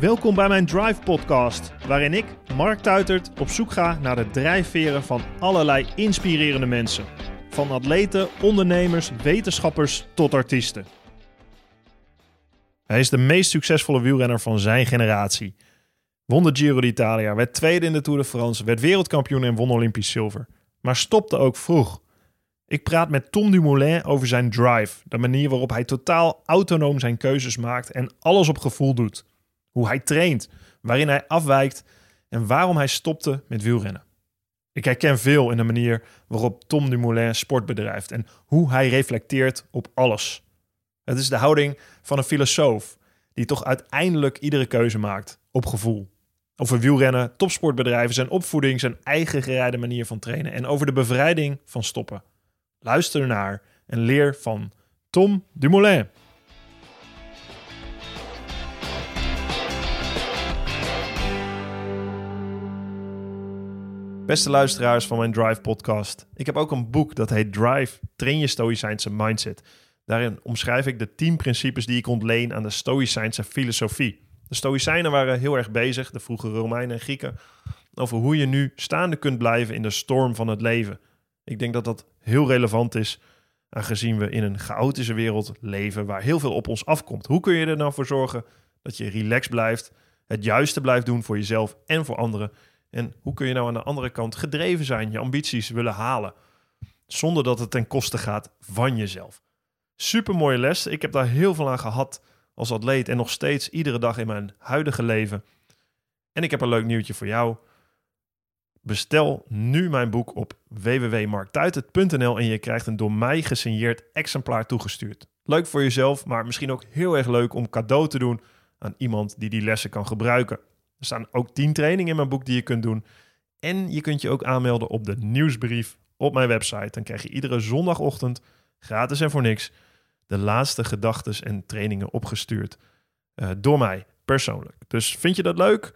Welkom bij mijn Drive Podcast, waarin ik, Mark Tuitert, op zoek ga naar de drijfveren van allerlei inspirerende mensen. Van atleten, ondernemers, wetenschappers tot artiesten. Hij is de meest succesvolle wielrenner van zijn generatie. Won de Giro d'Italia, werd tweede in de Tour de France, werd wereldkampioen en won Olympisch zilver. Maar stopte ook vroeg. Ik praat met Tom Dumoulin over zijn drive, de manier waarop hij totaal autonoom zijn keuzes maakt en alles op gevoel doet. Hoe hij traint, waarin hij afwijkt en waarom hij stopte met wielrennen. Ik herken veel in de manier waarop Tom Dumoulin sport bedrijft en hoe hij reflecteert op alles. Het is de houding van een filosoof die toch uiteindelijk iedere keuze maakt op gevoel. Over wielrennen, topsportbedrijven, zijn opvoeding, zijn eigen gereide manier van trainen en over de bevrijding van stoppen. Luister naar en leer van Tom Dumoulin. Beste luisteraars van mijn Drive podcast. Ik heb ook een boek dat heet Drive, train je stoïcijnse mindset. Daarin omschrijf ik de tien principes die ik ontleen aan de stoïcijnse filosofie. De stoïcijnen waren heel erg bezig, de vroege Romeinen en Grieken, over hoe je nu staande kunt blijven in de storm van het leven. Ik denk dat dat heel relevant is, aangezien we in een chaotische wereld leven waar heel veel op ons afkomt. Hoe kun je er nou voor zorgen dat je relaxed blijft, het juiste blijft doen voor jezelf en voor anderen? En hoe kun je nou aan de andere kant gedreven zijn, je ambities willen halen, zonder dat het ten koste gaat van jezelf? Super mooie les. Ik heb daar heel veel aan gehad als atleet en nog steeds iedere dag in mijn huidige leven. En ik heb een leuk nieuwtje voor jou. Bestel nu mijn boek op www.marktuitert.nl en je krijgt een door mij gesigneerd exemplaar toegestuurd. Leuk voor jezelf, maar misschien ook heel erg leuk om cadeau te doen aan iemand die die lessen kan gebruiken. Er staan ook 10 trainingen in mijn boek die je kunt doen. En je kunt je ook aanmelden op de nieuwsbrief op mijn website. Dan krijg je iedere zondagochtend, gratis en voor niks, de laatste gedachten en trainingen opgestuurd uh, door mij persoonlijk. Dus vind je dat leuk?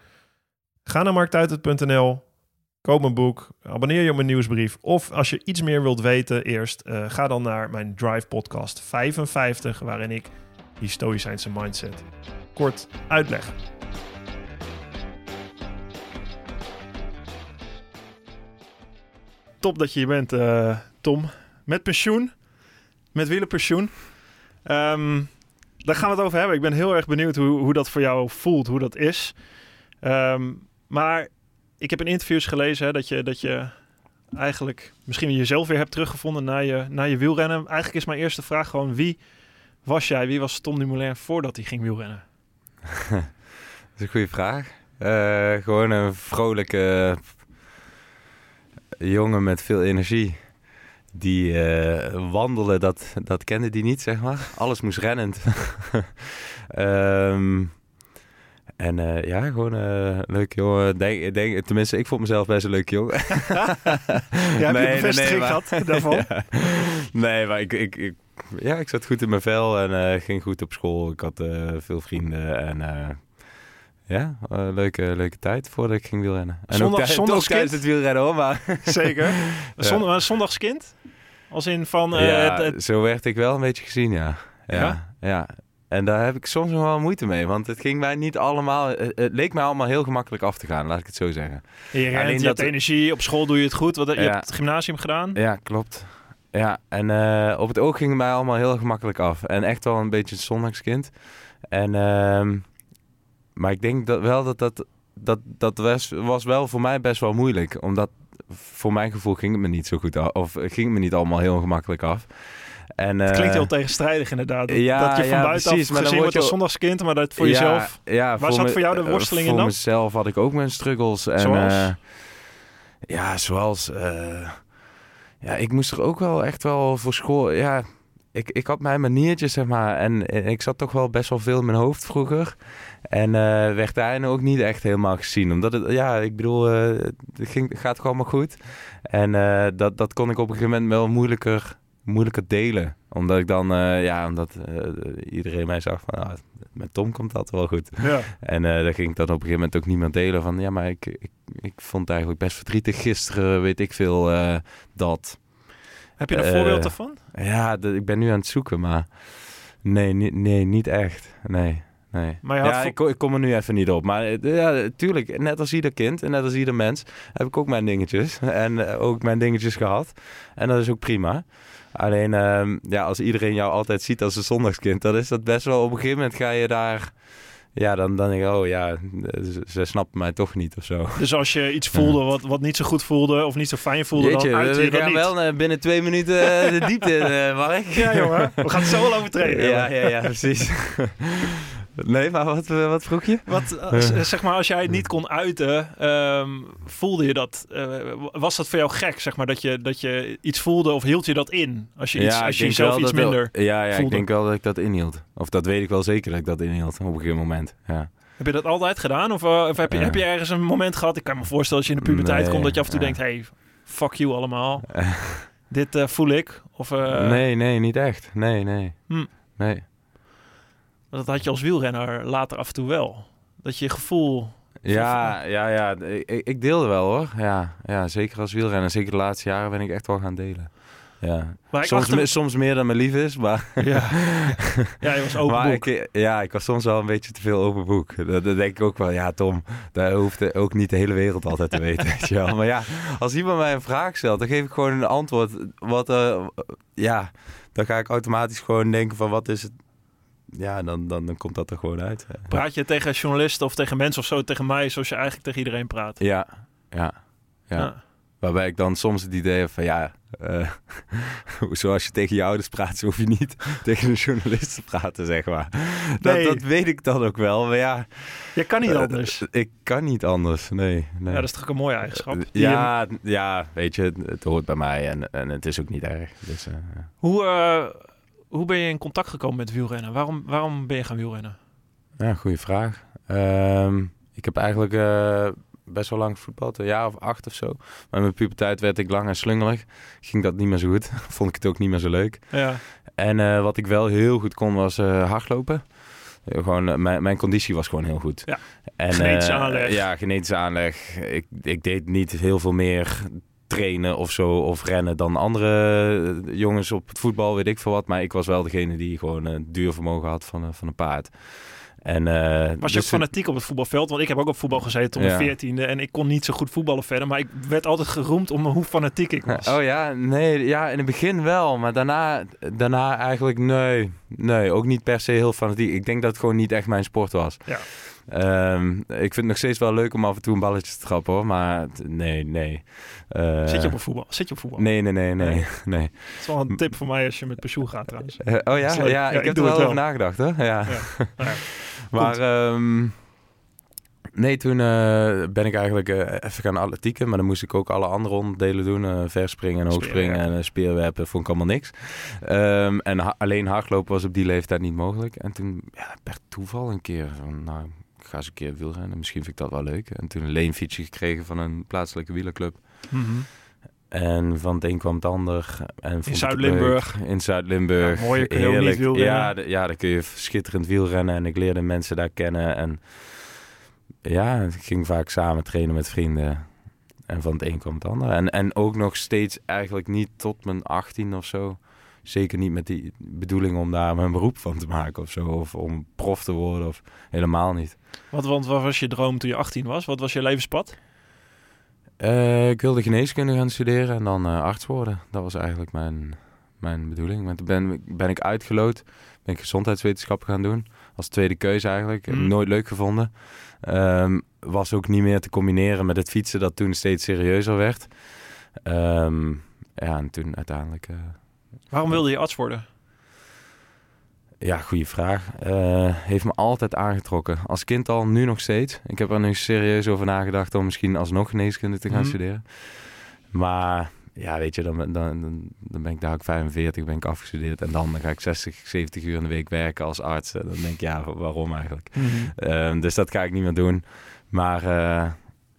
Ga naar marktuitert.nl, koop mijn boek, abonneer je op mijn nieuwsbrief. Of als je iets meer wilt weten eerst, uh, ga dan naar mijn Drive podcast 55, waarin ik die stoïcijnse mindset kort uitleg. Top dat je hier bent, uh, Tom. Met pensioen, met wielenpensioen. Um, daar gaan we het over hebben. Ik ben heel erg benieuwd hoe, hoe dat voor jou voelt, hoe dat is. Um, maar ik heb in interviews gelezen hè, dat, je, dat je eigenlijk misschien jezelf weer hebt teruggevonden naar je, naar je wielrennen. Eigenlijk is mijn eerste vraag gewoon wie was jij? Wie was Tom Dumoulin voordat hij ging wielrennen? dat is een goede vraag. Uh, gewoon een vrolijke jongen met veel energie die uh, wandelen, dat, dat kende die niet, zeg maar. Alles moest rennend. um, en uh, ja, gewoon uh, leuk jongen. Denk, denk, tenminste, ik vond mezelf best een leuk jongen. ja, heb je bevestiging nee, gehad daarvan? ja. Nee, maar ik, ik, ik, ja, ik zat goed in mijn vel en ging goed op school. Ik had veel vrienden en ja, leuke, leuke tijd voordat ik ging wielrennen. En Zondag, ook, zondagskind? tijdens het wielrennen hoor, maar... Zeker. ja. Zondagskind? Als in van... Uh, ja, het, het... zo werd ik wel een beetje gezien, ja. Ja, ja. ja. En daar heb ik soms nog wel moeite mee. Want het ging mij niet allemaal... Het, leek mij allemaal heel gemakkelijk af te gaan, laat ik het zo zeggen. Je, rent, Alleen je dat, hebt energie, op school doe je het goed. Wat, je hebt het gymnasium gedaan. Ja, klopt. Ja, en uh, op het oog ging het mij allemaal heel gemakkelijk af. En echt wel een beetje een zondagskind. En... Maar ik denk dat wel dat dat... Dat, dat was, was wel voor mij best wel moeilijk. Omdat voor mijn gevoel ging het me niet zo goed af. Of ging het me niet allemaal heel gemakkelijk af. En, het klinkt uh, heel tegenstrijdig inderdaad. Dat, ja, dat je van ja, buitenaf precies, gezien wordt als zondagskind, maar dat voor ja, jezelf... Ja, waar zat voor jou de worsteling uh, in dan? Voor mezelf had ik ook mijn struggles. En, zoals? Uh, ja, zoals... ja, ik moest er ook wel echt wel voor school... Ja, ik, ik had mijn maniertjes, zeg maar. En, en, ik zat toch wel best wel veel in mijn hoofd vroeger. En uh, werd daarin ook niet echt helemaal gezien. Omdat het, ja, ik bedoel, uh, het ging, gaat toch allemaal goed. En uh, dat, dat kon ik op een gegeven moment wel moeilijker, moeilijker delen. Omdat ik dan, ja, omdat iedereen mij zag van, ah, met Tom komt dat wel goed. Ja. En daar ging ik dan op een gegeven moment ook niet meer delen van, ja, maar ik, ik, ik vond het eigenlijk best verdrietig gisteren, weet ik veel, dat. Heb je een voorbeeld ervan? Ja, de, ik ben nu aan het zoeken, maar nee, niet, nee, niet echt. Nee. nee. Maar ja, ik, ik kom er nu even niet op. Maar eh, ja, tuurlijk, net als ieder kind en net als ieder mens heb ik ook mijn dingetjes. En eh, ook mijn dingetjes gehad. En dat is ook prima. Alleen, ehm, ja, als iedereen jou altijd ziet als een zondagskind, dan is dat best wel... Op een gegeven moment ga je daar... Ja, dan, dan denk ik, oh ja, ze, snappen mij toch niet of zo. Dus als je iets voelde wat, wat niet zo goed voelde of niet zo fijn voelde, Jeetje, dan uit we je dat gaan niet. wel eh, binnen twee minuten eh, de diepte in, eh, Mark. Ja, jongen. We gaan het zo wel over trainen. Ja, ja, ja, precies. nee, maar wat, eh, wat vroeg je? Wat, eh, zeg maar, als jij het niet kon uiten, ehm, voelde je dat? eh, was dat voor jou gek, zeg maar, dat je, dat je iets voelde of hield je dat in? Als je, iets, als je jezelf iets wel- minder... ja, ja, ik denk wel dat ik dat inhield. Of dat weet ik wel zeker dat ik dat inhield op een gegeven moment. Ja. Heb je dat altijd gedaan? Of, of heb, je, heb je ergens een moment gehad? Ik kan me voorstellen als je in de puberteit Nee, komt, dat je af en toe denkt, hey, fuck you allemaal. Dit voel ik. Of nee, nee, niet echt. Nee, nee. Hm. Nee. Dat had je als wielrenner later af en toe wel. Dat je gevoel... Ja, ja, ja. Ik, ik deelde wel hoor. Ja, ja, zeker als wielrenner. Zeker de laatste jaren ben ik echt wel gaan delen. Ja. Maar Soms, me- soms meer dan mijn lief is, maar... Ja. ja, je was open maar boek. ik, ja, ik was soms wel een beetje te veel open boek. Dat, dat denk ik ook wel. Ja, Tom, daar hoeft ook niet de hele wereld altijd te weten. weet je wel. Maar ja, als iemand mij een vraag stelt, dan geef ik gewoon een antwoord. Wat, eh, ja, dan ga ik automatisch gewoon denken van wat is het... Ja, dan, dan, dan komt dat er gewoon uit. Praat je tegen journalisten of tegen mensen of zo, tegen mij, zoals je eigenlijk tegen iedereen praat? Ja, ja, ja. Ja. Waarbij ik dan soms het idee heb van ja, eh, zoals je tegen je ouders praat, zo hoef je niet tegen een journalist te praten, zeg maar. Dat, Nee. dat weet ik dan ook wel, maar ja. Je kan niet eh, anders. ik kan niet anders, nee. nee. Ja, dat is toch een mooie eigenschap. Eh, ja, ja, weet je, het, het hoort bij mij en, en het is ook niet erg. Dus, eh. Hoe, eh, hoe ben je in contact gekomen met wielrennen? Waarom, waarom ben je gaan wielrennen? Ja, goede vraag. Ehm, ik heb eigenlijk eh, best wel lang voetbald, een jaar of acht of zo. Maar in mijn puberteit werd ik lang en slungelig. Ging dat niet meer zo goed. Vond ik het ook niet meer zo leuk. Ja, En eh, wat ik wel heel goed kon was eh, hardlopen. Gewoon, mijn, mijn conditie was gewoon heel goed. Ja. En, Genetische aanleg. Ja, genetische aanleg. Ik, ik deed niet heel veel meer trainen of zo of rennen dan andere eh, jongens op het voetbal, weet ik veel wat. Maar ik was wel degene die gewoon een duurvermogen had van, een- van een paard. En, eh, was je ook dus- fanatiek op het voetbalveld? Want ik heb ook op voetbal gezeten tot mijn Ja. veertiende. En ik kon niet zo goed voetballen verder. Maar ik werd altijd geroemd om hoe fanatiek ik was. Oh ja, nee, ja, in het begin wel, maar daarna, daarna eigenlijk nee, nee, ook niet per se heel fanatiek. Ik denk dat het gewoon niet echt mijn sport was. Ja. Ehm, ik vind het nog steeds wel leuk om af en toe een balletje te trappen hoor, maar nee, nee. Eh, Zit je op een voetbal? Zit je op voetbal? Nee, nee, nee, nee, Nee. nee. Dat is wel een tip voor mij als je met pensioen gaat trouwens. Eh, oh ja, ja, Ja, ik ik heb er wel over nagedacht hoor. Ja. Ja. Nou ja. Maar ehm, nee, toen eh, ben ik eigenlijk even gaan atletieken. Maar dan moest ik ook alle andere onderdelen doen. eh, verspringen en hoogspringen en uh, speerwerpen. Vond ik allemaal niks. Ehm, en ha alleen hardlopen was op die leeftijd niet mogelijk. En toen, ja, per toeval een keer van, nou, ga eens een keer wielrennen. Misschien vind ik dat wel leuk. En toen een leenfietsje gekregen van een plaatselijke wielerclub. Mhm. En van het een kwam het ander. En het Zuid-Limburg. In Zuid-Limburg. Ja, Heerlijk. wielrennen. Ja, ja, dan kun je schitterend wielrennen. En ik leerde mensen daar kennen. En ja, ik ging vaak samen trainen met vrienden. En van het een kwam het ander. En, en ook nog steeds eigenlijk niet tot mijn 18 of zo. Zeker niet met die bedoeling om daar mijn beroep van te maken of zo. Of om prof te worden of helemaal niet. Wat, want wat was je droom toen je 18 was? Wat was je levenspad? Uh, ik wilde geneeskunde gaan studeren en dan uh, arts worden. Dat was eigenlijk mijn, mijn bedoeling. Maar toen ben, ben ik uitgeloot. Ben ik gezondheidswetenschappen gaan doen. Als tweede keuze eigenlijk. Mm. Nooit leuk gevonden. Um, was ook niet meer te combineren met het fietsen dat toen steeds serieuzer werd. Um, ja, en toen uiteindelijk... Uh, Waarom wilde je arts worden? Ja, goede vraag. Uh, heeft me altijd aangetrokken. Als kind al, nu nog steeds. Ik heb er nu serieus over nagedacht om misschien alsnog geneeskunde te gaan Mhm. studeren. Maar ja, weet je, dan, dan, dan, ben ik daar ook 45, ben ik afgestudeerd. En dan, dan ga ik 60, 70 uur in de week werken als arts. En dan denk ik, ja, waarom eigenlijk? Uh, dus dat ga ik niet meer doen. Maar uh,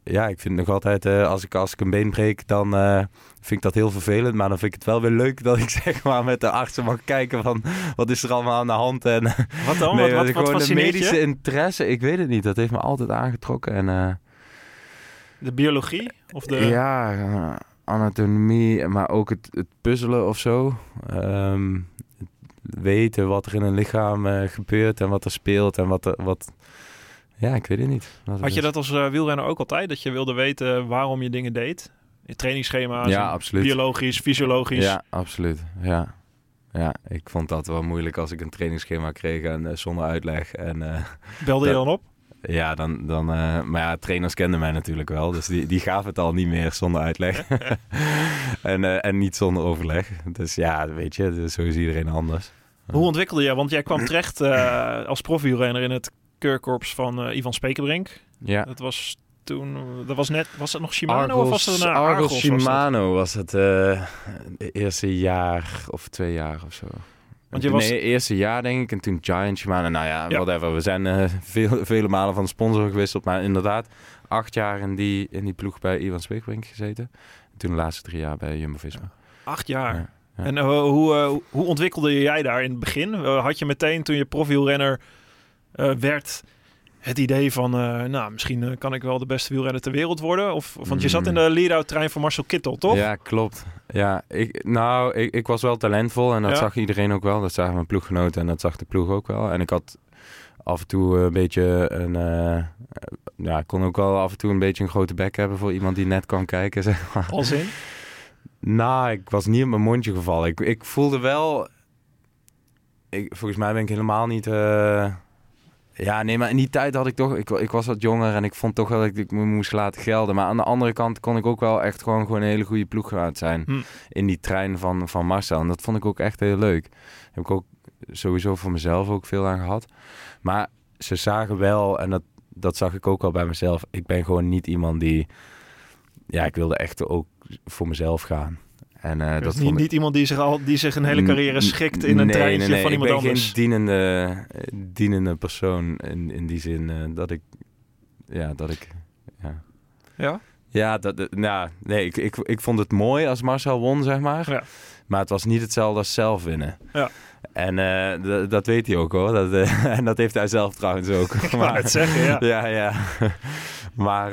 ja, ik vind nog altijd, uh, als, ik, als ik een been breek, dan uh, vind ik dat heel vervelend. Maar dan vind ik het wel weer leuk dat ik zeg maar met de artsen mag kijken van wat is er allemaal aan de hand. En, wat dan? nee, wat, wat, de medische je? interesse, ik weet het niet. Dat heeft me altijd aangetrokken. En, uh, de biologie? Of de... Ja, anatomie, maar ook het, het puzzelen of zo. Um, weten wat er in een lichaam eh, gebeurt en wat er speelt en wat er, wat... Ja, ik weet het niet. Had je dat als eh, wielrenner ook altijd? Dat je wilde weten waarom je dingen deed? Trainingsschema's, Ja, absoluut. biologisch, fysiologisch. Ja, absoluut. Ja. ja, ik vond dat wel moeilijk als ik een trainingsschema kreeg en eh, zonder uitleg. En eh, Belde je dan op? ja, dan, dan eh, maar ja, trainers kenden mij natuurlijk wel, dus die, die gaven het al niet meer zonder uitleg. en, en niet zonder overleg. Dus ja, weet je, dus zo is iedereen anders. Hoe ontwikkelde je? Want jij kwam terecht als profielrenner in het keurkorps van Ivan Spekerbrink. Ja. Dat was toen, dat was net, was dat nog Shimano of was dat een Argos? Shimano was het eh, eerste jaar of twee jaar of zo. Want je was- Nee, eerste jaar denk ik. En toen Giant Shimano. Nou ja, Ja. whatever. We zijn eh, veel, vele malen van sponsor gewisseld. Maar inderdaad, acht jaar in die, in die ploeg bij Ivan Speekbrink gezeten. En toen de laatste drie jaar bij Jumbo-Visma. Acht jaar. Ja, ja. En eh, hoe, hoe ontwikkelde jij daar in het begin? Had je meteen toen je profielrenner werd het idee van, eh, nou, misschien eh, kan ik wel de beste wielrenner ter wereld worden? Of, want je zat in Mm. de lead-out trein van Marcel Kittel, toch? Ja, klopt. Ja, ik, nou, ik, ik was wel talentvol en dat Ja. zag iedereen ook wel. Dat zagen mijn ploeggenoten en dat zag de ploeg ook wel. En ik had af en toe een beetje een... eh, ja, ik kon ook wel af en toe een beetje een grote bek hebben voor iemand die net kwam kijken, zeg maar. Als in? Nou, ik was niet op mijn mondje gevallen. Ik, ik voelde wel... Ik, volgens mij ben ik helemaal niet... ja, nee, maar in die tijd had ik toch... Ik, ik was wat jonger en ik vond toch wel dat ik, ik me moest laten gelden. Maar aan de andere kant kon ik ook wel echt gewoon, gewoon een hele goede ploeggenoot zijn. Hm. In die trein van, van Marcel. En dat vond ik ook echt heel leuk. Heb ik ook sowieso voor mezelf ook veel aan gehad. Maar ze zagen wel, en dat, dat zag ik ook al bij mezelf... Ik ben gewoon niet iemand die... Ja, ik wilde echt ook voor mezelf gaan. En eh, Dat niet, ik- niet iemand die zich, al, die zich een hele carrière schikt in een nee, treintje nee, nee. van iemand ik ben anders. geen dienende, eh, dienende persoon in, in die zin eh, dat ik... Ja, dat ik... Ja, Ja? ja dat, nou, nee, ik, ik, ik vond het mooi als Marcel won, zeg maar. Ja. Maar het was niet hetzelfde als zelf winnen. Ja. En dat weet hij ook hoor. Dat, en dat heeft hij zelf trouwens ook. Ik wou net zeggen, ja. ja, ja. maar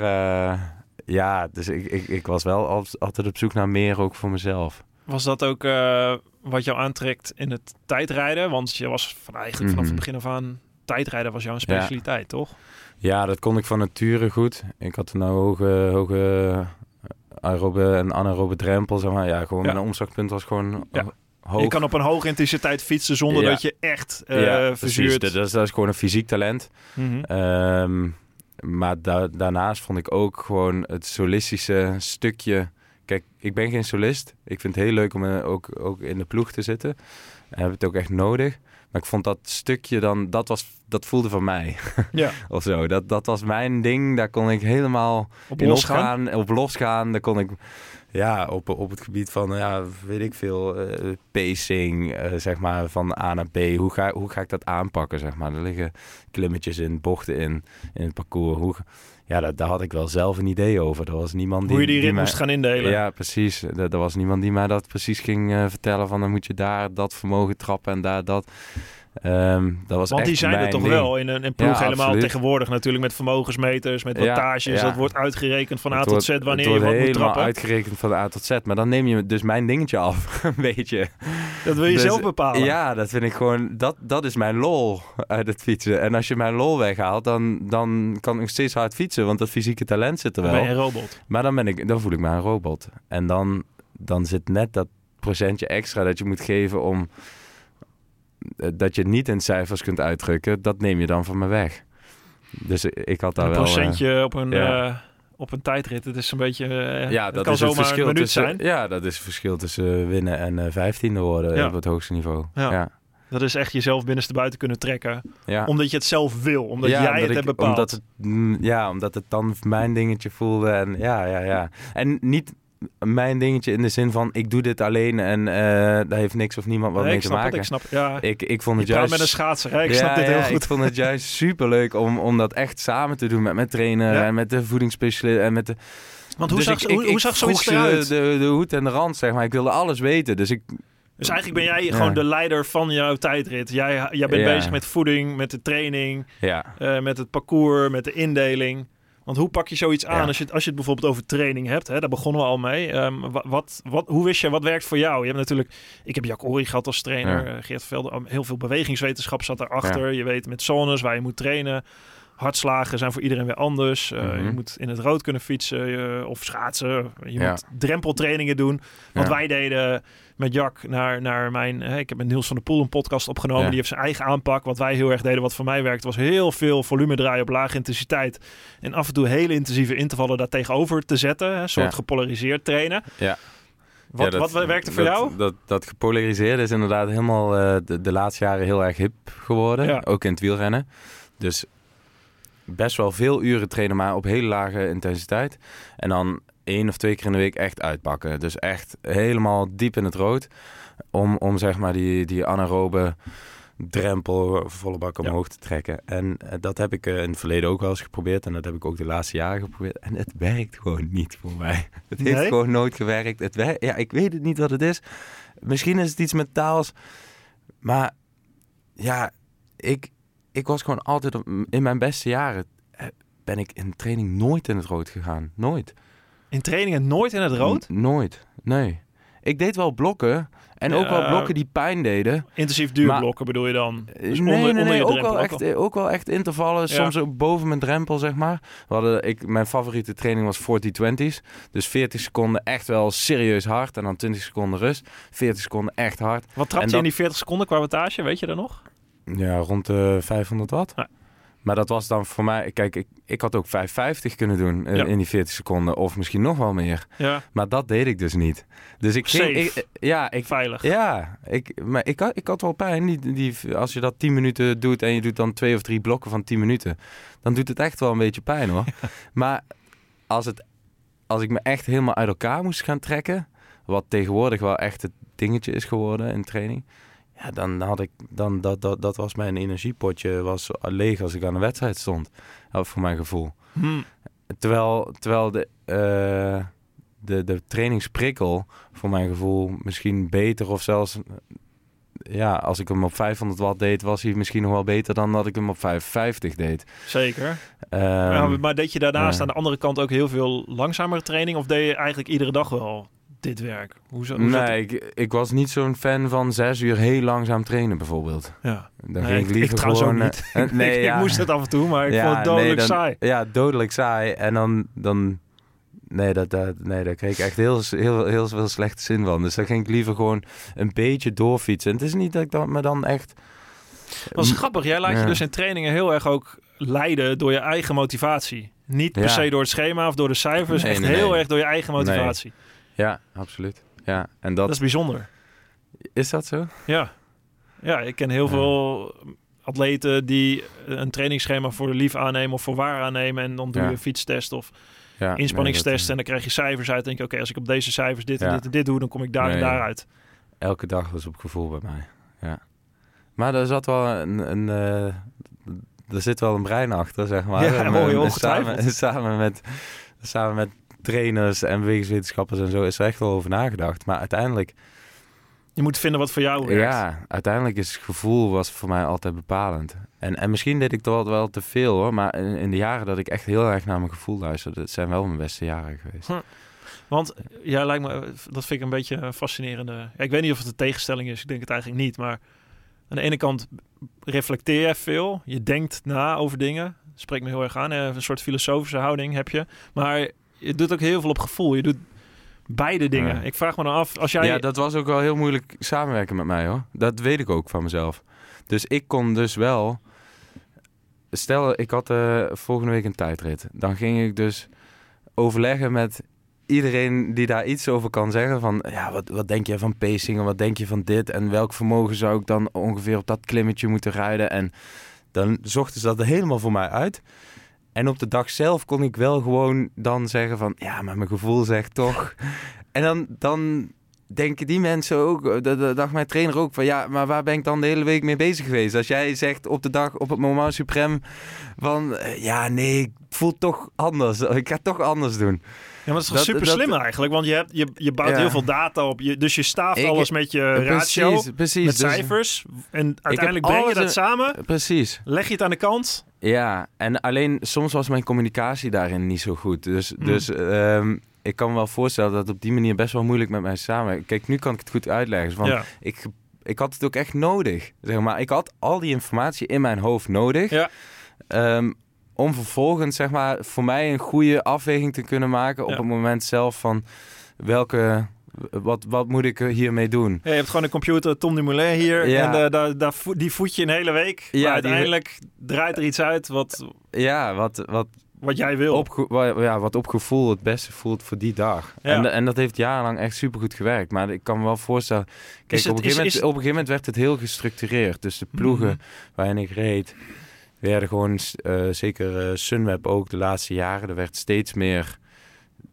ja, dus ik, ik, ik was wel al- altijd op zoek naar meer ook voor mezelf. Was dat ook eh, wat jou aantrekt in het tijdrijden? Want je was van eigenlijk vanaf het Mhm. begin af aan... Tijdrijden was jouw specialiteit, toch? Ja, dat kon ik van nature goed. Ik had een hoge, hoge aerobe en anaerobe drempel, zeg maar. Ja, gewoon Ja. mijn omslagpunt was gewoon Ja. ho- hoog. Je kan op een hoge intensiteit fietsen zonder dat je echt eh precies. verzuurt. Dat, dat is, dat is gewoon een fysiek talent. Ehm, maar da- daarnaast vond ik ook gewoon het solistische stukje. Kijk, ik ben geen solist. Ik vind het heel leuk om eh, ook, ook in de ploeg te zitten. En heb het ook echt nodig. Maar ik vond dat stukje dan, dat, was, dat voelde van mij. Ja, of zo. Dat, dat was mijn ding. Daar kon ik helemaal op in losgaan. op losgaan. Daar kon ik ja, op, op het gebied van, ja, weet ik veel, eh, pacing, eh, zeg maar, van A naar B. Hoe ga, hoe ga ik dat aanpakken, zeg maar? Er liggen klimmetjes in, bochten in, in het parcours. Hoe, ja, daar, daar had ik wel zelf een idee over. Er was niemand die... Hoe je die rit moest gaan indelen. Ja, precies. Er, er was niemand die mij dat precies ging eh, vertellen van dan moet je daar dat vermogen trappen en daar dat. Ehm, dat was Want echt die zijn er toch ding. wel in een in ploeg Ja, helemaal absoluut. tegenwoordig natuurlijk met vermogensmeters, met wattages. ja. Dat wordt uitgerekend van A Het tot wordt- Z wanneer je wat moet helemaal trappen. uitgerekend van A tot Z. Maar dan neem je dus mijn dingetje af, een beetje. Dat wil je Dus, zelf bepalen. Ja, dat vind ik gewoon... Dat, dat is mijn lol uit het fietsen. En als je mijn lol weghaalt, dan, dan kan ik steeds hard fietsen. Want dat fysieke talent zit er Dan wel. ben je een robot. Maar dan, ben ik, dan voel ik me een robot. En dan, dan zit net dat procentje extra dat je moet geven om... eh, Dat je het niet in cijfers kunt uitdrukken, dat neem je dan van me weg. Dus ik had daar Een wel... eh, procentje op, een, ja. eh, op een tijdrit. Het is een beetje... eh, ja, dat kan is het verschil een tussen, zijn. Ja, dat is het verschil tussen eh, winnen en eh vijftiende worden Ja. op het hoogste niveau. Ja. ja. Dat is echt jezelf binnenste buiten kunnen trekken. ja. Omdat je het zelf wil. Omdat jij omdat het ik- hebt bepaald. Omdat het, mm, ja, omdat het dan mijn dingetje voelde. En ja, ja, ja. En niet mijn dingetje in de zin van ik doe dit alleen en eh daar heeft niks of niemand wat Nee, mee ik te maken. het, ik snap Ja, Ik, ik vond het praat juist... met een schaatser. Hè? Ik Ja, snap dit heel ja, goed. Ik vond het juist super leuk om, om dat echt samen te doen met mijn trainer en met de voedingsspecialist en met de. Want hoe Dus zag, ik- hoe, ik- hoe ik zag zoiets eruit? De, de, de hoed en de rand, zeg maar. Ik wilde alles weten. Dus ik. Dus eigenlijk ben jij Ja. gewoon de leider van jouw tijdrit. Jij, jij bent Ja. bezig met voeding, met de training, Ja, eh, met het parcours, met de indeling. Want hoe pak je zoiets aan Ja. als, je, het- als je het bijvoorbeeld over training hebt? Hè? Daar begonnen we al mee. Ehm, wa- wat, wat, hoe wist je, wat werkt voor jou? Je hebt natuurlijk, ik heb Jack Ori gehad als trainer. Ja. eh, Geert Velde, heel veel bewegingswetenschap zat daarachter. Je weet met zones waar je moet trainen. Hartslagen zijn voor iedereen weer anders. Eh, Mhm. Je moet in het rood kunnen fietsen of schaatsen. Je Ja. moet drempeltrainingen doen. Wat Ja. wij deden met Jack naar, naar mijn... Ik heb met Niels van der Poel een podcast opgenomen. Ja. Die heeft zijn eigen aanpak. Wat wij heel erg deden, wat voor mij werkte, was heel veel volume draaien op lage intensiteit. En af en toe hele intensieve intervallen daar tegenover te zetten. Een soort Ja. gepolariseerd trainen. Ja. Wat, Ja, dat- wat werkte voor dat, jou? Dat, dat gepolariseerde is inderdaad helemaal eh, de, de laatste jaren heel erg hip geworden. Ja. Ook in het wielrennen. Dus best wel veel uren trainen, maar op hele lage intensiteit. En dan één of twee keer in de week echt uitpakken. Dus echt helemaal diep in het rood. Om, om zeg maar die, die anaerobe drempel volle bak Ja. omhoog te trekken. En eh, dat heb ik eh, in het verleden ook wel eens geprobeerd. En dat heb ik ook de laatste jaren geprobeerd. En het werkt gewoon niet voor mij. Het heeft gewoon nooit gewerkt. Het wer- ja, ik weet het niet wat het is. Misschien is het iets mentaals. Maar ja, ik, ik was gewoon altijd... op- In mijn beste jaren eh, ben ik in training nooit in het rood gegaan. Nooit. In trainingen nooit in het rood? N- nooit. Nee. Ik deed wel blokken. En ook wel blokken die pijn deden. Intensief duurblokken bedoel je dan? Dus nee, onder, nee, nee. Ook wel, echt, eh, ook wel echt intervallen. Ja. Soms ook boven mijn drempel, zeg maar. We hadden, ik, mijn favoriete training was 40-20's. Dus 40 seconden echt wel serieus hard. En dan 20 seconden rust. 40 seconden echt hard. Wat trapte je dat- in die 40 seconden qua wattage? Weet je dat nog? Ja, rond de 500 watt. Ja. Maar dat was dan voor mij... Kijk, ik, ik had ook 550 kunnen doen eh, Ja. in die 40 seconden. Of misschien nog wel meer. Ja, Maar dat deed ik dus niet. Dus ik ging... Safe. ik- ja, ik, veilig. Ja, ik, maar ik, had, ik had wel pijn. Die, die, als je dat 10 minuten doet en je doet dan twee of drie blokken van 10 minuten, dan doet het echt wel een beetje pijn hoor. Maar als, het, als ik me echt helemaal uit elkaar moest gaan trekken, wat tegenwoordig wel echt het dingetje is geworden in training, ja, dan had ik, dan, dat, dat, dat was mijn energiepotje was leeg als ik aan een wedstrijd stond, uh, voor mijn gevoel. Hm. Terwijl, terwijl de, eh, de, de trainingsprikkel voor mijn gevoel misschien beter of zelfs... Ja, als ik hem op 500 watt deed, was hij misschien nog wel beter dan dat ik hem op 550 deed. Zeker. Ehm, Ja, maar deed je daarnaast aan de andere kant ook heel veel langzamere training? Of deed je eigenlijk iedere dag wel dit werk? Hoe, zo, hoe zat nee, ik, ik was niet zo'n fan van zes uur heel langzaam trainen bijvoorbeeld. Ja. Dan Nee, ging ik- liever ik gewoon... niet. eh, nee, ik ja. moest het af en toe, maar ik Ja, vond het dodelijk nee, dan- saai. Ja, dodelijk saai. En dan... dan nee, dat, dat, nee, daar kreeg ik echt heel, heel, heel veel slechte zin van. Dus dan ging ik liever gewoon een beetje doorfietsen. En het is niet dat ik dat me dan echt... Dat is grappig. Jij laat je dus in trainingen heel erg ook leiden door je eigen motivatie. Niet per Ja. se door het schema of door de cijfers. Nee, echt nee, heel nee. erg door je eigen motivatie. Ja, absoluut. Ja, en dat, Dat is bijzonder. is dat zo? Ja. Ja, ik ken heel Ja. veel atleten die een trainingsschema voor de lief aannemen of voor waar aannemen. En dan doe je Ja. een fietstest of Ja, inspanningstest. nee, en dan krijg je cijfers uit. En denk je, oké, als ik op deze cijfers dit en dit en dit doe, dan kom ik daar en daar uit. elke dag was op gevoel bij mij. Ja. Maar er zat wel een... een eh, er zit wel een brein achter, zeg maar. Ja, En, je eh, samen, samen, met, samen met trainers en bewegingswetenschappers en zo is er echt wel over nagedacht. Maar uiteindelijk... Je moet vinden wat voor jou werkt. Ja, uiteindelijk is het gevoel was voor mij altijd bepalend. En, en misschien deed ik dat wel te veel hoor. Maar in, in de jaren dat ik echt heel erg naar mijn gevoel luisterde, dat zijn wel mijn beste jaren geweest. Want ja, lijkt me, dat vind ik een beetje een fascinerende. Ja, ik weet niet of het een tegenstelling is. Ik denk het eigenlijk niet. Maar aan de ene kant reflecteer je veel. Je denkt na over dingen. Spreekt me heel erg aan. Eh, Een soort filosofische houding heb je. Maar je doet ook heel veel op gevoel. Je doet beide dingen. Ja. Ik vraag me dan af, als jij... Ja, dat was ook wel heel moeilijk samenwerken met mij hoor. Dat weet ik ook van mezelf. Dus ik kon dus wel. Stel, ik had eh, volgende week een tijdrit. Dan ging ik dus overleggen met iedereen die daar iets over kan zeggen. Van ja, wat, wat denk je van pacing en wat denk je van dit? En welk vermogen zou ik dan ongeveer op dat klimmetje moeten rijden? En dan zochten ze dat helemaal voor mij uit. En op de dag zelf kon ik wel gewoon dan zeggen van... ja, maar mijn gevoel zegt toch... en dan, dan denken die mensen ook... eh, Dat dacht mijn trainer ook van... ja, maar waar ben ik dan de hele week mee bezig geweest? Als jij zegt op de dag, op het moment suprem... van eh, ja, nee, ik voel toch anders. Ik ga het toch anders doen. Ja, maar dat is toch super dat- slim eigenlijk. Want je, hebt, je, je bouwt Ja. heel veel data op. Je, dus je staaft Ik- alles met je ratio, precies, met Dus- cijfers. En uiteindelijk breng je dat samen. Precies. Leg je het aan de kant. Ja, en alleen soms was mijn communicatie daarin niet zo goed. Dus, Mm. dus ehm, ik kan me wel voorstellen dat het op die manier best wel moeilijk met mij samenwerkt. Kijk, nu kan ik het goed uitleggen. Ja. ik, ik had het ook echt nodig. Zeg maar. Ik had al die informatie in mijn hoofd nodig. Ja. Ehm, om vervolgens zeg maar, voor mij een goede afweging te kunnen maken op Ja. het moment zelf van welke, wat, wat moet ik hiermee doen. Ja, je hebt gewoon een computer, Tom Dumoulin hier. Ja. En eh, daar, daar vo- die voed je een hele week. Ja, maar die- uiteindelijk draait er iets uit wat, Ja, wat, wat, wat jij wil. op, ja, wat op gevoel het beste voelt voor die dag. Ja. En, en dat heeft jarenlang echt supergoed gewerkt. Maar ik kan me wel voorstellen... Kijk, Is het- op, een is- gegeven moment, is- op een gegeven moment werd het heel gestructureerd. Dus de ploegen Mhm. waarin ik reed... werden gewoon, eh, zeker eh, Sunweb ook de laatste jaren... er werd steeds meer...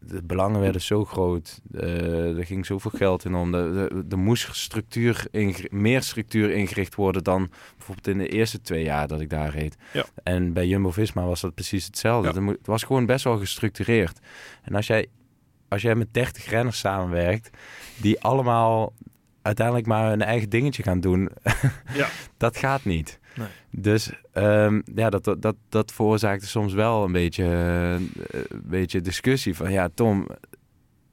De belangen werden zo groot. eh, er ging zoveel geld in om. Er, moest structuur meer structuur ingericht worden dan bijvoorbeeld in de eerste twee jaar dat ik daar reed. Ja. En bij Jumbo-Visma was dat precies hetzelfde. Ja. Het was gewoon best wel gestructureerd. En als jij, als jij met 30 renners samenwerkt, die allemaal uiteindelijk maar hun eigen dingetje gaan doen, Ja. dat gaat niet. Dus ehm, ja, dat, dat, dat, veroorzaakte soms wel een beetje, eh, een beetje discussie van ja, Tom.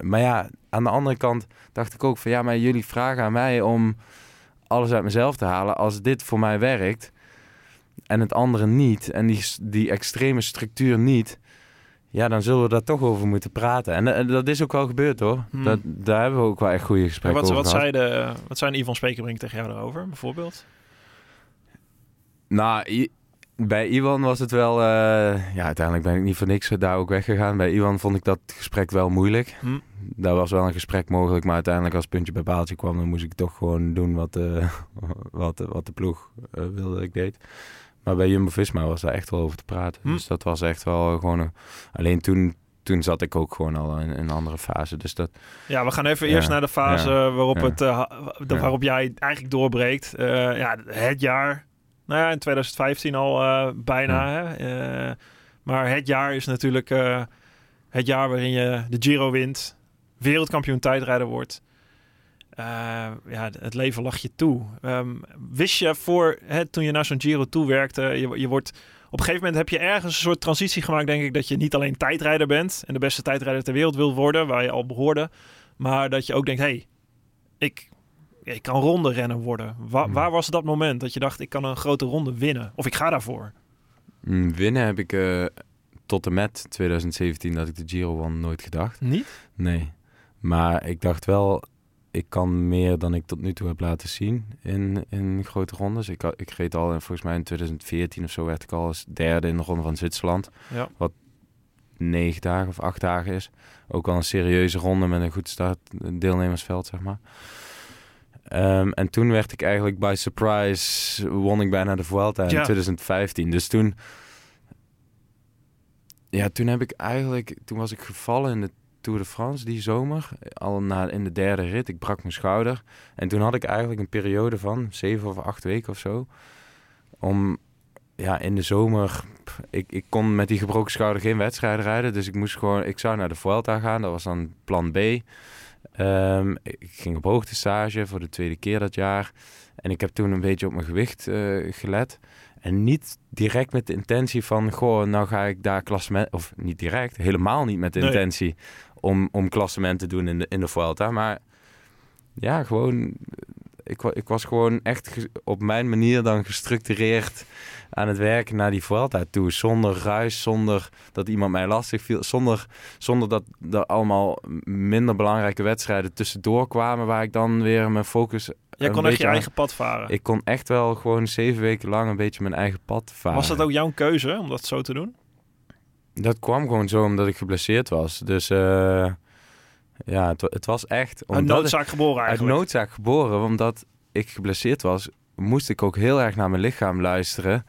Maar ja, aan de andere kant dacht ik ook van ja, maar jullie vragen aan mij om alles uit mezelf te halen. Als dit voor mij werkt en het andere niet en die, die extreme structuur niet, ja, dan zullen we daar toch over moeten praten. En, dat is ook wel gebeurd hoor. Hmm. Dat, daar hebben we ook wel echt goede gesprekken wat, over wat, gehad. zei de, wat zei Yvonne Spekerbrink tegen jou daarover, bijvoorbeeld? Nou, I- bij Iwan was het wel... eh, ja, uiteindelijk ben ik niet voor niks daar ook weggegaan. Bij Iwan vond ik dat gesprek wel moeilijk. Hm. Daar was wel een gesprek mogelijk, maar uiteindelijk als het puntje bij paaltje kwam... dan moest ik toch gewoon doen wat, eh, wat, wat de ploeg eh, wilde dat ik deed. Maar bij Jumbo-Visma was daar echt wel over te praten. Hm. Dus dat was echt wel gewoon... een- alleen toen, toen zat ik ook gewoon al in, een andere fase. Dus dat... Ja, we gaan even Ja, eerst naar de fase ja, waarop, ja. Het, waarop jij eigenlijk doorbreekt. Ja, het jaar. Nou ja, in 2015 al eh, bijna. Hè? Eh, maar het jaar is natuurlijk eh, het jaar waarin je de Giro wint. Wereldkampioen tijdrijder wordt. Ja, het leven lag je toe. Ehm, wist je voor, hè, toen je naar zo'n Giro toe werkte, je, je wordt... Op een gegeven moment heb je ergens een soort transitie gemaakt, denk ik, dat je niet alleen tijdrijder bent en de beste tijdrijder ter wereld wil worden, waar je al behoorde, maar dat je ook denkt, hé, hey, ik, ik kan ronde rennen worden. Wa- Hmm. Waar was dat moment dat je dacht, ik kan een grote ronde winnen? Of ik ga daarvoor? Mm, winnen heb ik eh, tot en met 2017 dat ik de Giro won nooit gedacht. Niet? Nee, maar ik dacht wel, ik kan meer dan ik tot nu toe heb laten zien in, in grote rondes. Ik, ik reed al, in- volgens mij in 2014 of zo, werd ik al als derde in de ronde van Zwitserland. Ja. Wat negen dagen of acht dagen is. Ook al een serieuze ronde met een goed start, deelnemersveld, zeg maar. Ehm, en toen werd ik eigenlijk by surprise, won ik bijna de Vuelta in Ja. 2015. Dus toen, ja, toen heb ik eigenlijk, toen was ik gevallen in de Tour de France die zomer. Al na, in de derde rit, ik brak mijn schouder. En toen had ik eigenlijk een periode van zeven of acht weken of zo. Om, ja, in de zomer, ik, ik kon met die gebroken schouder geen wedstrijden rijden. Dus ik moest gewoon, ik zou naar de Vuelta gaan. Dat was dan plan B. Ehm, ik ging op hoogtestage voor de tweede keer dat jaar. En ik heb toen een beetje op mijn gewicht eh, gelet. En niet direct met de intentie van, goh, nou ga ik daar klassement... Of niet direct, helemaal niet met de Nee. intentie om, om klassement te doen in de, in de Vuelta. Maar ja, gewoon... Ik, ik was gewoon echt op mijn manier dan gestructureerd aan het werken naar die Vuelta toe. Zonder ruis, zonder dat iemand mij lastig viel. Zonder, zonder dat er allemaal minder belangrijke wedstrijden tussendoor kwamen... waar ik dan weer mijn focus... Jij kon echt je eigen pad varen. Ik kon echt wel gewoon zeven weken lang een beetje mijn eigen pad varen. Was dat ook jouw keuze om dat zo te doen? Dat kwam gewoon zo omdat ik geblesseerd was. Dus eh, ja, het, het was echt... Een omdat noodzaak geboren Uit eigenlijk. noodzaak geboren, omdat ik geblesseerd was, moest ik ook heel erg naar mijn lichaam luisteren.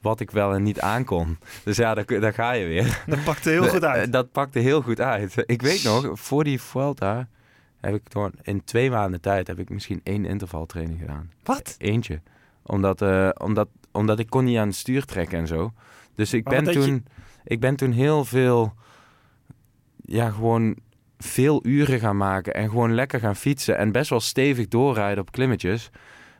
Wat ik wel en niet aankon. Dus ja, daar, daar ga je weer. Dat pakte heel goed uit. Dat pakte heel goed uit. Ik weet nog, voor die Vuelta heb ik gewoon in twee maanden tijd heb ik misschien één intervaltraining gedaan. Wat? Eentje. Omdat, eh, omdat, omdat ik kon niet aan het stuur trekken en zo. Dus ik Maar ben je- toen, ik ben toen heel veel, ja, gewoon veel uren gaan maken en gewoon lekker gaan fietsen en best wel stevig doorrijden op klimmetjes.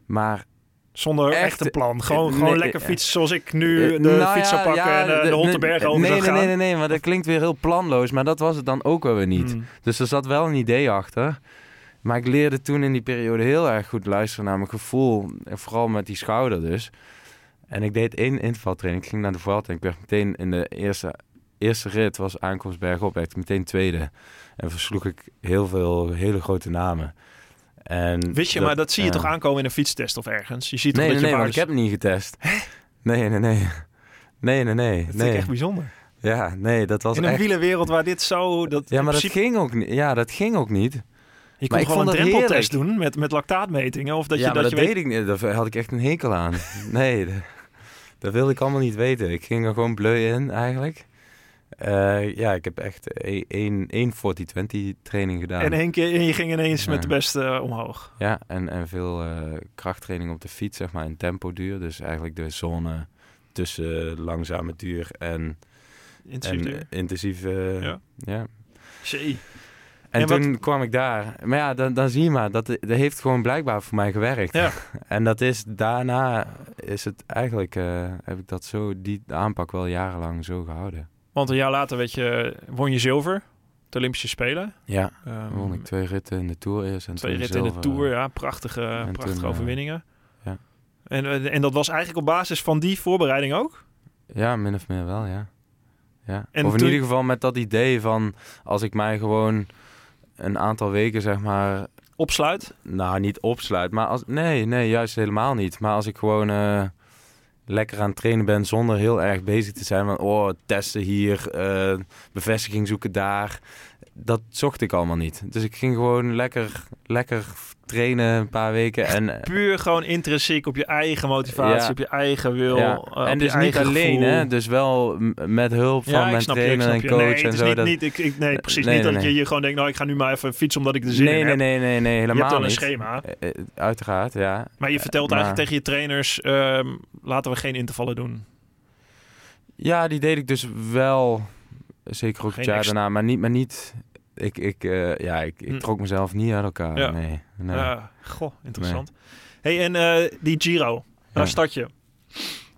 Maar Zonder echt, Echt, een plan. Gewoon, eh, gewoon lekker eh, fietsen zoals ik nu Eh, de nou fiets zou pakken ja, en de, de- over nee, nee, gaan. nee, nee, nee, maar dat klinkt weer heel planloos. Maar dat was het dan ook wel weer niet. Hmm. Dus er zat wel een idee achter. Maar ik leerde toen in die periode heel erg goed luisteren naar mijn gevoel. En vooral met die schouder dus. En ik deed één intervaltraining. Ik ging naar de veld en ik werd meteen in de eerste, eerste rit, was aankomst bergop, werd ik meteen tweede. En versloeg ik heel veel hele grote namen. En Wist je, maar dat zie je toch aankomen in een fietstest of ergens? Je ziet Nee, dat nee, je nee, ik heb niet getest. Nee, nee, nee. Nee, nee, nee. Dat vind nee. ik echt bijzonder. Ja, nee, dat was In een echt... wielerwereld waar dit zo... Dat Ja, maar dat ging ook niet. Ja, dat ging ook niet. Je kon gewoon een drempeltest doen met, met lactaatmetingen. Of dat ja, je, dat dat, je deed ik niet. Daar had ik echt een hekel aan. nee, dat, dat wilde ik allemaal niet weten. Ik ging er gewoon bleu in, eigenlijk. Eh, ja, ik heb echt e- één, één 40-20 training gedaan. En, één keer, en je ging ineens Ja. met de beste eh, omhoog. Ja, en, en veel eh, krachttraining op de fiets, zeg maar, in tempo duur. Dus eigenlijk de zone tussen langzame duur en, Intensief en duur. intensieve... Ja. En, wat- toen kwam ik daar. Maar ja, dan, dan zie je maar, dat, dat heeft gewoon blijkbaar voor mij gewerkt. Ja. En dat is, daarna is het eigenlijk, heb ik dat zo, die aanpak wel jarenlang zo gehouden. Want een jaar later weet je, won je zilver. De Olympische Spelen. Ja, dan won ik twee ritten in de Tour eerst en twee ritten in de. Tour. Ja, prachtige, prachtige toen, eh, overwinningen. ja. En, eh, en dat was eigenlijk op basis van die voorbereiding ook? Ja, min of meer wel, ja. ja. En of in toen- ieder geval met dat idee van, als ik mij gewoon een aantal weken, zeg maar, Opsluit. nou niet opsluit, maar als, nee, nee, juist helemaal niet. Maar als ik gewoon eh, lekker aan het trainen ben zonder heel erg bezig te zijn van, oh, testen hier, eh, bevestiging zoeken daar. Dat zocht ik allemaal niet. Dus ik ging gewoon lekker, lekker trainen een paar weken en... Puur gewoon intrinsiek op je eigen motivatie, Ja. op je eigen wil. Ja. eh, en dus niet alleen, gevoel. hè? Dus wel met hulp van mijn je, trainer en coach nee, en zo. niet, dat... niet, ik, ik, nee, precies Nee, niet nee, dat je, je gewoon denkt, nou, ik ga nu maar even fietsen omdat ik er zin nee, in nee, heb. nee, nee, nee, helemaal je hebt wel een schema. Eh, eh, Uiteraard, ja. Maar je vertelt maar- eigenlijk tegen je trainers, ehm, laten we geen intervallen doen. Ja, die deed ik dus wel. Zeker ook het jaar daarna, maar niet, maar niet. Ik, ik, eh, ja, ik, ik Hm. trok mezelf niet uit elkaar. Ja. Nee, nee. Ja, goh, interessant. hey, en eh, die Giro, daar start je.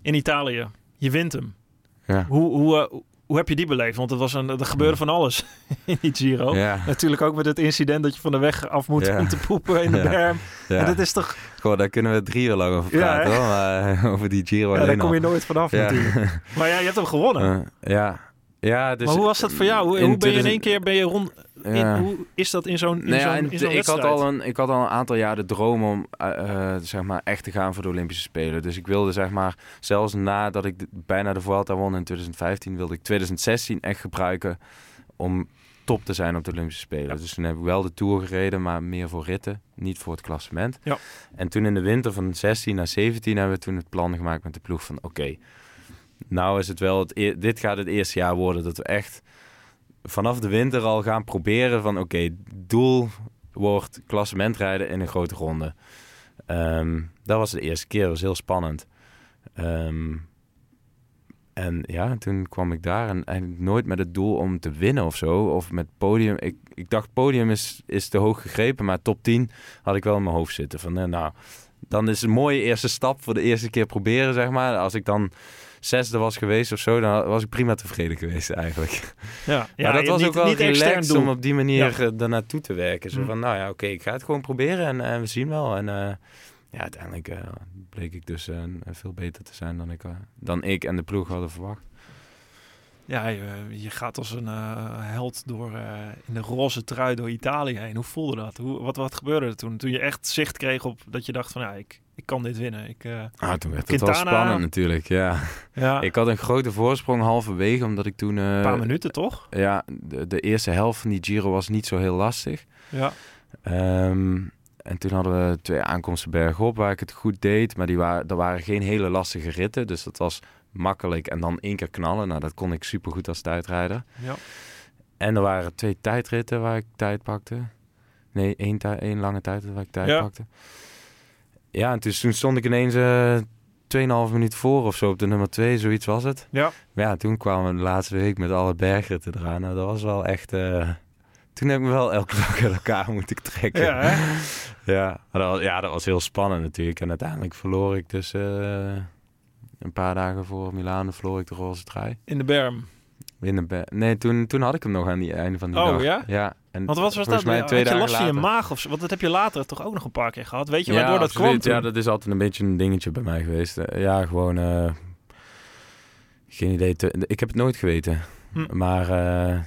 In Italië. Je wint hem. Ja. Hoe, hoe, eh, hoe heb je die beleefd? Want het was een, er gebeurde van alles in die Giro. Ja, Natuurlijk ook met het incident dat je van de weg af moet Ja. om te poepen in de Ja. berm. En ja. dat is toch... Goh, daar kunnen we drie uur lang over praten, hoor. Maar, over die Giro Ja, daar kom je nooit vanaf natuurlijk. Maar ja, je hebt hem gewonnen. Ja. ja, dus maar hoe was dat voor jou? Hoe, hoe ben je in 2000 één keer ben je rond... in- Ja. hoe is dat in zo'n en in zo'n ik, had al een, ik had al een aantal jaar de droom om eh, eh, zeg maar echt te gaan voor de Olympische Spelen. Dus ik wilde zeg maar, zelfs nadat ik de- bijna de Vuelta won in 2015, wilde ik 2016 echt gebruiken om top te zijn op de Olympische Spelen. Ja. Dus toen heb ik wel de Tour gereden, maar meer voor ritten, niet voor het klassement. Ja. En toen in de winter van 16 naar 17 hebben we toen het plan gemaakt met de ploeg van oké, nou is het wel, het, e- dit gaat het eerste jaar worden dat we echt vanaf de winter al gaan proberen van oké, doel wordt klassementrijden in een grote ronde. Ehm, dat was de eerste keer, dat was heel spannend. Ehm, en ja, toen kwam ik daar en eigenlijk nooit met het doel om te winnen of zo. Of met podium. Ik, ik dacht podium is, is te hoog gegrepen, maar top 10 had ik wel in mijn hoofd zitten. Van eh, nou, dan is een mooie eerste stap voor de eerste keer proberen, zeg maar. Als ik dan zesde was geweest of zo, dan was ik prima tevreden geweest eigenlijk. Ja, ja maar dat was niet, ook wel niet extern relaxed om op die manier Ja. eh, daarnaartoe te werken. Zo Hm. van, nou ja, oké, ik ga het gewoon proberen en, en we zien wel. En eh, ja, uiteindelijk eh, bleek ik dus eh, veel beter te zijn dan ik, eh, dan ik en de ploeg hadden verwacht. Ja, je, je gaat als een eh, held door, eh, in de roze trui door Italië heen. Hoe voelde dat? Hoe, wat, wat gebeurde er toen? Toen je echt zicht kreeg op dat je dacht van, ja, ik, ik kan dit winnen. Ik, eh, Ah, toen werd het wel spannend natuurlijk, ja. ja, Ik had een grote voorsprong halverwege, omdat ik toen... eh, een paar minuten toch? Ja, de, de eerste helft van die Giro was niet zo heel lastig. Ja. Ehm, en toen hadden we twee aankomsten bergop waar ik het goed deed. Maar die waren, dat waren geen hele lastige ritten. Dus dat was makkelijk. En dan één keer knallen. Nou, dat kon ik supergoed als tijdrijder. ja. En er waren twee tijdritten waar ik tijd pakte. Nee, één, één lange tijdrit waar ik tijd Ja. pakte. Ja, en dus toen stond ik ineens eh 2,5 minuut voor of zo op de nummer 2. Zoiets was het. Ja. Maar ja, toen kwamen we de laatste week met alle bergritten eraan. Nou, dat was wel echt... eh, Toen heb ik me wel elke dag uit elkaar moeten trekken. Ja, hè? Ja, maar dat, was- ja, dat was heel spannend natuurlijk. En uiteindelijk verloor ik dus eh, een paar dagen voor Milaan verloor ik de roze trui. In de berm. De nee, toen, toen had ik hem nog aan die einde van die Oh, dag. ja? Ja. En Want wat was volgens dat? mij Had twee je dagen last van je maag of zo? Want dat heb je later toch ook nog een paar keer gehad. Weet je Ja, waardoor dat absoluut. kwam toen? Ja, dat is altijd een beetje een dingetje bij mij geweest. Eh, ja, gewoon... eh, geen idee. Te, ik heb het nooit geweten. Hm. Maar eh,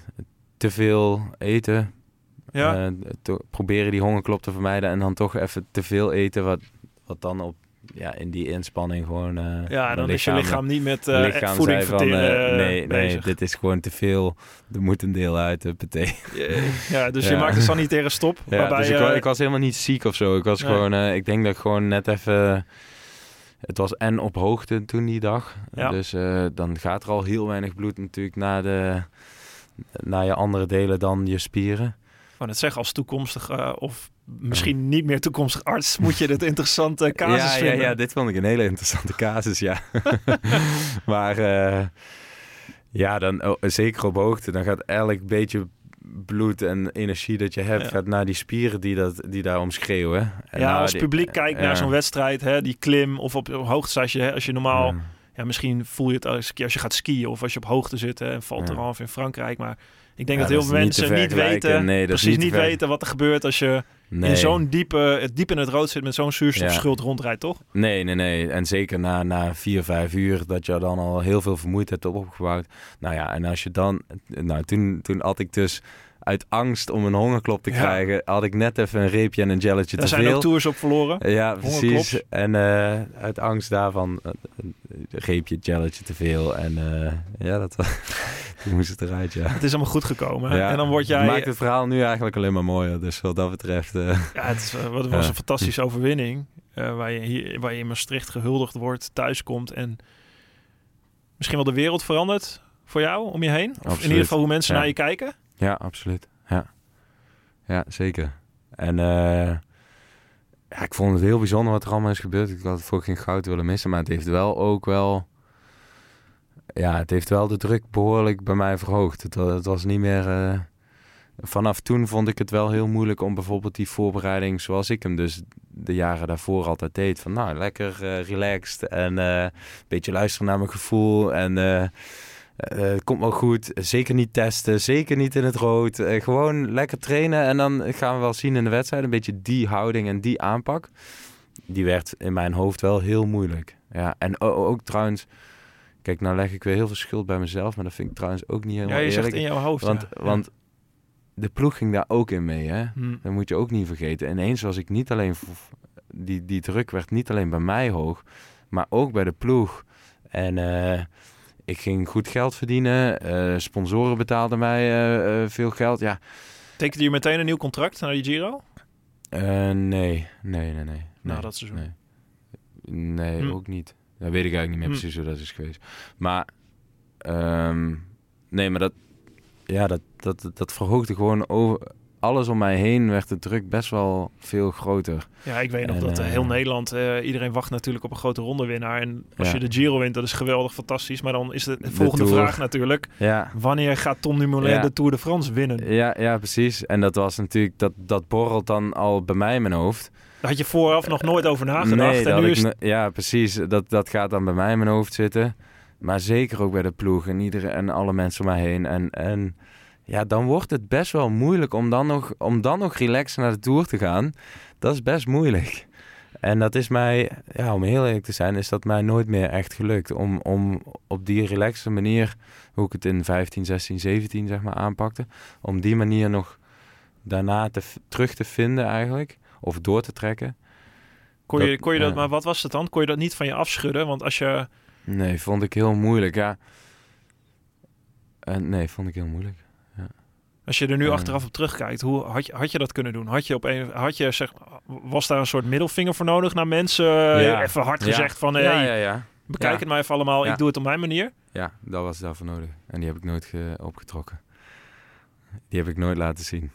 te veel eten. Ja. te- proberen die hongerklop te vermijden. En dan toch even te veel eten. Wat, wat dan op... Ja, in die inspanning gewoon... eh, ja, dan is je lichaam niet met eh lichaam voeding van, verteren eh, nee, nee, dit is gewoon te veel. Er moet een deel uit, huppatee. Ja, dus je maakt een sanitaire stop. Ja, waarbij, dus ik, ik was helemaal niet ziek of zo. Ik was Nee. gewoon, ik denk dat ik gewoon net even. Het was en op hoogte toen die dag. Ja. Dus dan gaat er al heel weinig bloed natuurlijk naar, de, naar je andere delen dan je spieren. Wou net zeggen, als toekomstig eh, of misschien niet meer toekomstig arts, moet je dit interessante casus ja, ja, vinden. ja, dit vond ik een hele interessante casus, ja. maar eh, ja, dan oh, zeker op hoogte, dan gaat elk beetje bloed en energie dat je hebt, Ja. gaat naar die spieren die, dat, die daar om schreeuwen. En ja, nou, als publiek kijkt ja. naar zo'n wedstrijd, hè, die klim of op, op hoogte, als je, hè, als je normaal, Ja. ja, misschien voel je het als, als je gaat skiën of als je op hoogte zit hè, en valt Ja. er af in Frankrijk. Maar ik denk Ja, dat heel veel niet mensen niet weten, Nee, precies niet weten wat er gebeurt als je Nee. in zo'n diepe, het diep in het rood zit met zo'n zuurstofschuld rondrijdt, toch? Nee, nee, nee. En zeker na, na vier, vijf uur dat je dan al heel veel vermoeidheid hebt opgebouwd. Nou ja, en als je dan... Nou, toen, toen had ik dus uit angst om een hongerklop te Ja. krijgen... had ik net even een reepje en een jelletje Daar te zijn veel. ook tours op verloren. Ja, precies. En eh, uit angst daarvan eh, een reepje, jelletje te veel. En eh, ja, dat toen moest het eruit, ja. Het is allemaal goed gekomen. ja. En dan word jij... Maakt het verhaal nu eigenlijk alleen maar mooier. Dus wat dat betreft... Ja, het is, was een fantastische overwinning. waar, je hier, waar je in Maastricht gehuldigd wordt, thuiskomt en misschien wel de wereld verandert voor jou, om je heen. Of in ieder geval hoe mensen Ja. naar je kijken. Ja, absoluut. Ja, ja zeker. En eh, ja, ik vond het heel bijzonder wat er allemaal is gebeurd. Ik had het voor geen goud willen missen, maar het heeft wel ook wel... Ja, het heeft wel de druk behoorlijk bij mij verhoogd. Het, het was niet meer... eh, vanaf toen vond ik het wel heel moeilijk om bijvoorbeeld die voorbereiding... zoals ik hem dus de jaren daarvoor altijd deed. Van nou, lekker eh, relaxed en eh, een beetje luisteren naar mijn gevoel en... eh, komt wel goed. Zeker niet testen. Zeker niet in het rood. Eh, gewoon lekker trainen. En dan gaan we wel zien in de wedstrijd. Een beetje die houding en die aanpak. Die werd in mijn hoofd wel heel moeilijk. Ja, en ook trouwens... Kijk, nou leg ik weer heel veel schuld bij mezelf. Maar dat vind ik trouwens ook niet Ja, helemaal je zegt eerlijk. in jouw hoofd. want, ja. want de ploeg ging daar ook in mee, hè. Hm. Dat moet je ook niet vergeten. Ineens was ik niet alleen... Die, die druk werd niet alleen bij mij hoog, maar ook bij de ploeg. En eh, ik ging goed geld verdienen. eh, sponsoren betaalden mij eh, eh, veel geld. Ja, Tekende je meteen een nieuw contract naar die Giro? nee, nee, nee, nee. Nou, nee, dat seizoen. Nee, nee Hm. ook niet. Dat weet ik eigenlijk niet meer Hm. precies hoe dat is geweest. Maar, ehm, nee, maar dat, ja, dat, dat, dat verhoogde gewoon over... Alles om mij heen werd de druk best wel veel groter. Ja, ik weet nog En, dat eh, eh, heel Nederland, eh, iedereen wacht natuurlijk op een grote rondewinnaar. En als Ja. je de Giro wint, dat is geweldig, fantastisch. Maar dan is de volgende Tour. vraag natuurlijk, Ja, wanneer gaat Tom Dumoulin Ja. de Tour de France winnen? Ja, ja, precies. En dat was natuurlijk, dat, dat borrelt dan al bij mij in mijn hoofd. Daar had je vooraf nog nooit over nagedacht. nee, en nu is ja, precies. Dat, dat gaat dan bij mij in mijn hoofd zitten. Maar zeker ook bij de ploeg en, iedereen, en alle mensen om mij heen. En, en ja, dan wordt het best wel moeilijk om dan nog, om dan nog relaxed naar de Tour te gaan. Dat is best moeilijk. En dat is mij, ja, om heel eerlijk te zijn, is dat mij nooit meer echt gelukt. Om, om op die relaxe manier, hoe ik het in 15, 16, 17 zeg maar aanpakte, om die manier nog daarna te, terug te vinden eigenlijk. Of door te trekken. kon je, dat- kon je dat, ja. maar wat was het dan? Kon je dat niet van je afschudden? Want als je, Nee, vond ik heel moeilijk, ja. En nee, vond ik heel moeilijk. Als je er nu achteraf op terugkijkt, hoe had je, had je dat kunnen doen? Had je op een, had je zeg, was daar een soort middelvinger voor nodig naar mensen? Ja. Even hard Ja. gezegd van, hey, ja, ja, ja. bekijk het maar even allemaal, ik doe het op mijn manier. Ja, dat was daarvoor nodig. En die heb ik nooit ge- opgetrokken. Die heb ik nooit laten zien.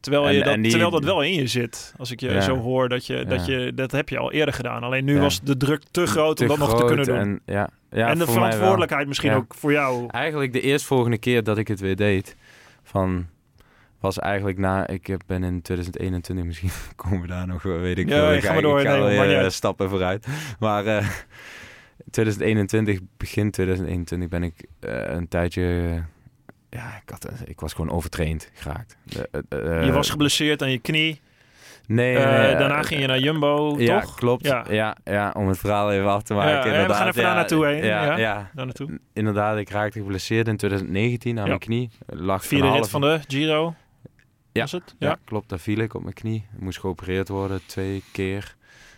Terwijl, En- je dat, en die- terwijl dat wel in je zit. Als ik je zo hoor, dat, je, dat, je, dat heb je al eerder gedaan. Alleen nu was de druk te groot Te om dat nog te kunnen doen. En, En, ja, ja, de verantwoordelijkheid misschien ook voor jou. Eigenlijk de eerstvolgende keer dat ik het weer deed. Van, was eigenlijk na... Ik ben in 2021, misschien komen we daar nog, eh, weet ik Ja, ja, Ik ga maar door, Ik ga nee, wel maakt niet weer, eh, stappen vooruit. Maar eh 2021, begin 2021 ben ik een tijdje... ja, ik, had, ik was gewoon overtraind geraakt. Je was geblesseerd aan je knie. Nee, Eh, daarna ging je naar Jumbo, ja, toch? klopt. Ja. Ja. Ja, om het verhaal even af te maken. Ja, ja, we gaan even daar naartoe heen, Ja, naartoe. inderdaad. Ik raakte geblesseerd in 2019 aan mijn knie. Lag Vierde rit van de Giro. Ja. Was het? Ja. Klopt. Daar viel ik op mijn knie. Ik moest geopereerd worden twee keer.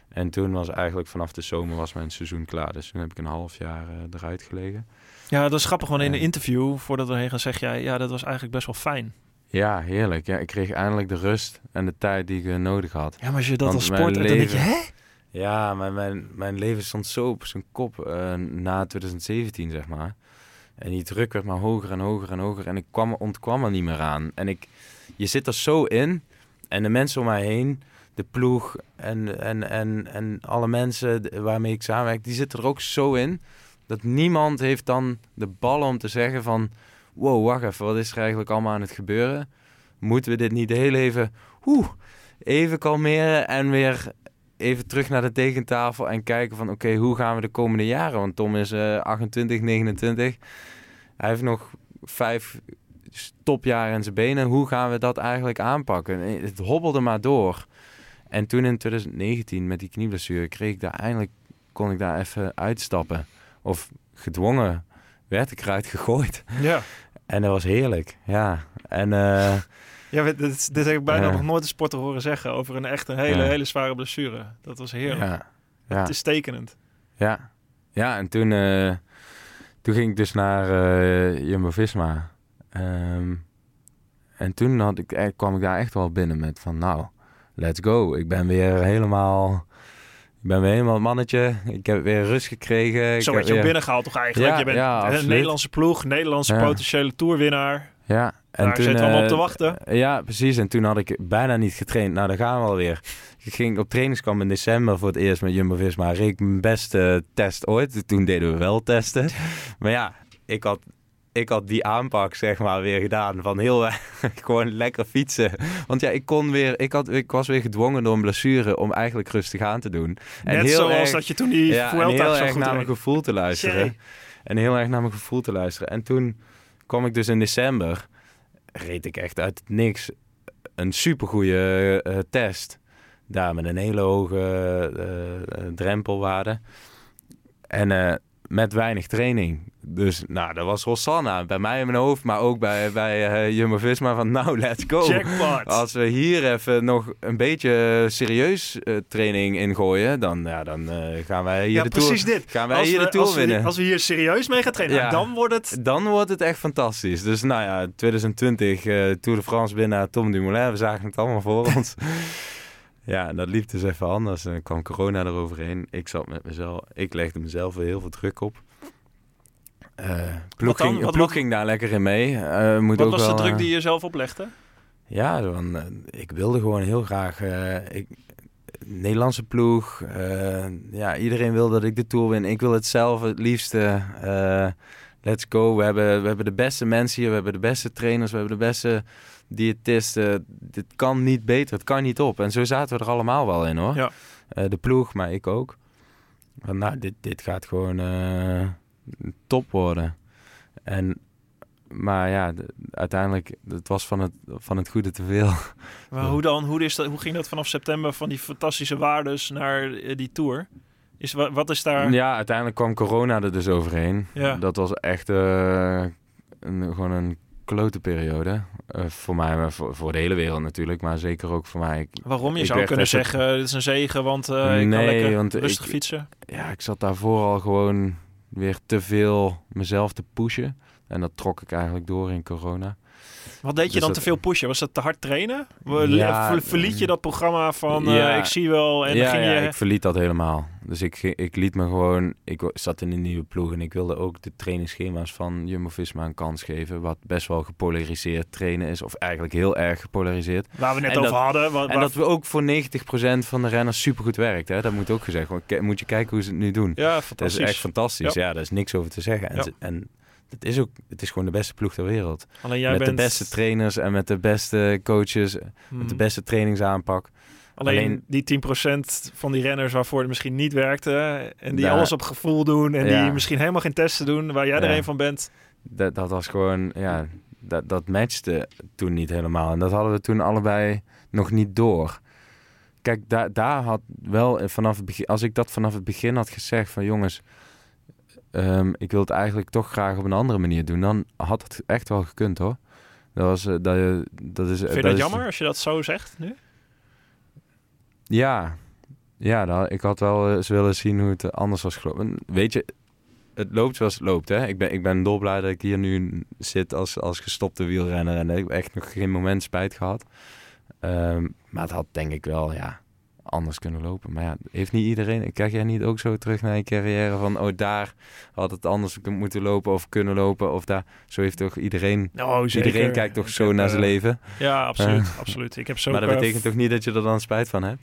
En toen was eigenlijk vanaf de zomer was mijn seizoen klaar. Dus toen heb ik een half jaar eh, eruit gelegen. Ja, dat is grappig, want in een interview, voordat we heen gaan, zeg jij, ja, dat was eigenlijk best wel fijn. Ja, heerlijk. Ja, ik kreeg eindelijk de rust en de tijd die ik eh, nodig had. Ja, maar als je dat als mijn sport, dan denk je, leven- hè? Ja, maar mijn, mijn leven stond zo op zijn kop eh, na 2017, zeg maar. En die druk werd maar hoger en hoger en hoger. En ik kwam, ontkwam er niet meer aan. En ik, je zit er zo in. En de mensen om mij heen, de ploeg en, en, en, en alle mensen waarmee ik samenwerk, die zitten er ook zo in. Dat niemand heeft dan de ballen om te zeggen van... Wow, wacht even, wat is er eigenlijk allemaal aan het gebeuren? Moeten we dit niet heel even... Oeh, even kalmeren en weer even terug naar de tekentafel en kijken van oké, hoe gaan we de komende jaren? Want Tom is eh 28, 29. Hij heeft nog vijf topjaren in zijn benen. Hoe gaan we dat eigenlijk aanpakken? En Het hobbelde maar door. En toen in 2019 met die knieblessure kreeg ik daar eindelijk kon ik daar even uitstappen. Of gedwongen werd ik eruit gegooid. Ja. En dat was heerlijk. Ja. En eh, Ja, dit, dit, heb ik bijna nog nooit een sporter horen zeggen over een echt een hele, Ja. hele zware blessure. Dat was heerlijk. ja. Ja. Het is tekenend. Ja, ja en toen, eh, toen ging ik dus naar eh Jumbo-Visma. Ehm, en toen had ik, kwam ik daar echt wel binnen met van nou, let's go. Ik ben weer helemaal, ik ben weer helemaal het mannetje. Ik heb weer rust gekregen. Ik Zo werd je weer- binnengehaald toch eigenlijk? Ja, je bent ja, een. Nederlandse ploeg, Nederlandse Ja. potentiële toerwinnaar. Ja, en Daar toen, zitten we allemaal op eh, te wachten. Ja, precies. En toen had ik bijna niet getraind. Nou, daar gaan we alweer. Ik ging op trainingskamp in december voor het eerst met Jumbo-Visma. Reed ik mijn beste test ooit. Toen deden we wel testen. Maar ja, ik had, ik had die aanpak zeg maar weer gedaan. Van heel gewoon lekker fietsen. Want ja, ik kon weer... Ik, had, ik was weer gedwongen door een blessure om eigenlijk rustig aan te doen. En Net heel zoals erg- dat je toen die ja, en heel erg naar mijn gevoel te luisteren. Jee. En heel erg naar mijn gevoel te luisteren. En toen kwam ik dus in december, reed ik echt uit het niks een supergoeie eh test. Daar met een hele hoge eh, drempelwaarde. En met weinig training. Dus nou, dat was Rosanna. Bij mij in mijn hoofd, maar ook bij, bij eh, Jumbo-Visma van nou, let's go. Jackpot. Als we hier even nog een beetje serieus eh, training ingooien, dan, ja, dan eh, gaan wij hier ja, de precies Tour, dit. gaan wij Als hier we, de Tour als, we, winnen. als we hier serieus mee gaan trainen, Ja. dan wordt het... Dan wordt het echt fantastisch. Dus nou ja, 2020 eh, Tour de France winnaar Tom Dumoulin. We zagen het allemaal voor ons. ja, dat liep dus even anders. En dan kwam corona eroverheen. Ik zat met mezelf. Ik legde mezelf weer heel veel druk op. Ploeg, dan? ging, Wat- ploeg ging daar lekker in mee. Eh, moet Wat ook was de druk eh, die je zelf oplegde? Ja, dan, eh, ik wilde gewoon heel graag. ik, Nederlandse ploeg. ja, iedereen wil dat ik de tour win. Ik wil het zelf het liefste. let's go. We hebben, we hebben de beste mensen hier. We hebben de beste trainers. We hebben de beste diëtisten. Dit kan niet beter. Het kan niet op. En zo zaten we er allemaal wel in hoor. Ja. De ploeg, maar ik ook. Maar nou, dit, dit gaat gewoon top worden. En, maar ja, de- uiteindelijk, het was van het, van het goede te veel. Maar hoe dan? Hoe, is dat, hoe ging dat vanaf september van die fantastische waardes naar eh, die tour? Is, wa- wat is daar... Ja, uiteindelijk kwam corona er dus overheen. Ja. Dat was echt eh, een, gewoon een klote periode. Eh, voor mij, maar voor, voor de hele wereld natuurlijk. Maar zeker ook voor mij. Ik- Waarom? Je zou kunnen het- zeggen, dit is een zegen, want eh, ik kan Nee, lekker want rustig ik- fietsen. ja, ik zat daarvoor al gewoon weer te veel mezelf te pushen. En dat trok ik eigenlijk door in corona. Wat deed je Dus dan dat- te veel pushen? Was dat te hard trainen? Ja, ver- verliet je dat programma van eh, Ja. ik zie wel en ja, dan ging ja, je... ik verliet dat helemaal. Dus ik, ik liet me gewoon... Ik zat in een nieuwe ploeg en ik wilde ook de trainingsschema's van Jumbo-Visma een kans geven. Wat best wel gepolariseerd trainen is. Of eigenlijk heel erg gepolariseerd. Waar we net En over dat- hadden. En waar- dat we ook voor 90% van de renners supergoed werkt. Hè? Dat moet ook gezegd worden. Moet je kijken hoe ze het nu doen. ja, Dat is fantastisch. echt fantastisch. Ja. daar is niks over te zeggen. En, Ja. en het is ook, het is gewoon de beste ploeg ter wereld. Alleen jij met bent... de beste trainers en met de beste coaches, Hmm. met de beste trainingsaanpak. Alleen, alleen- die 10% van die renners waarvoor het misschien niet werkte... en die alles op gevoel doen... en Ja. die misschien helemaal geen testen doen... waar jij er een van bent. Dat, dat was gewoon, ja, dat, dat matchte toen niet helemaal. En dat hadden we toen allebei nog niet door. Kijk, daar, daar had wel vanaf het begin, als ik dat vanaf het begin had gezegd van jongens, ehm, ik wil het eigenlijk toch graag op een andere manier doen, dan had het echt wel gekund hoor. Dat was, eh, dat, je- dat is, Vind je dat jammer als je dat zo zegt nu? Ja, ja dat, ik had wel eens willen zien hoe het anders was gelopen. Weet je, het loopt zoals het loopt. Hè? Ik, ben, ik ben dolblij dat ik hier nu zit als, als gestopte wielrenner. En ik heb echt nog geen moment spijt gehad. Ehm, maar het had denk ik wel ja, anders kunnen lopen. Maar ja, heeft niet iedereen... Kijk jij niet ook zo terug naar je carrière van... Oh, daar had het anders moeten lopen of kunnen lopen. Of daar... Zo heeft toch iedereen... Oh, Iedereen kijkt toch Ik zo heb, naar eh, zijn leven. Ja, absoluut. Eh. absoluut. Ik heb zo maar dat eh, betekent toch niet dat je er dan spijt van hebt?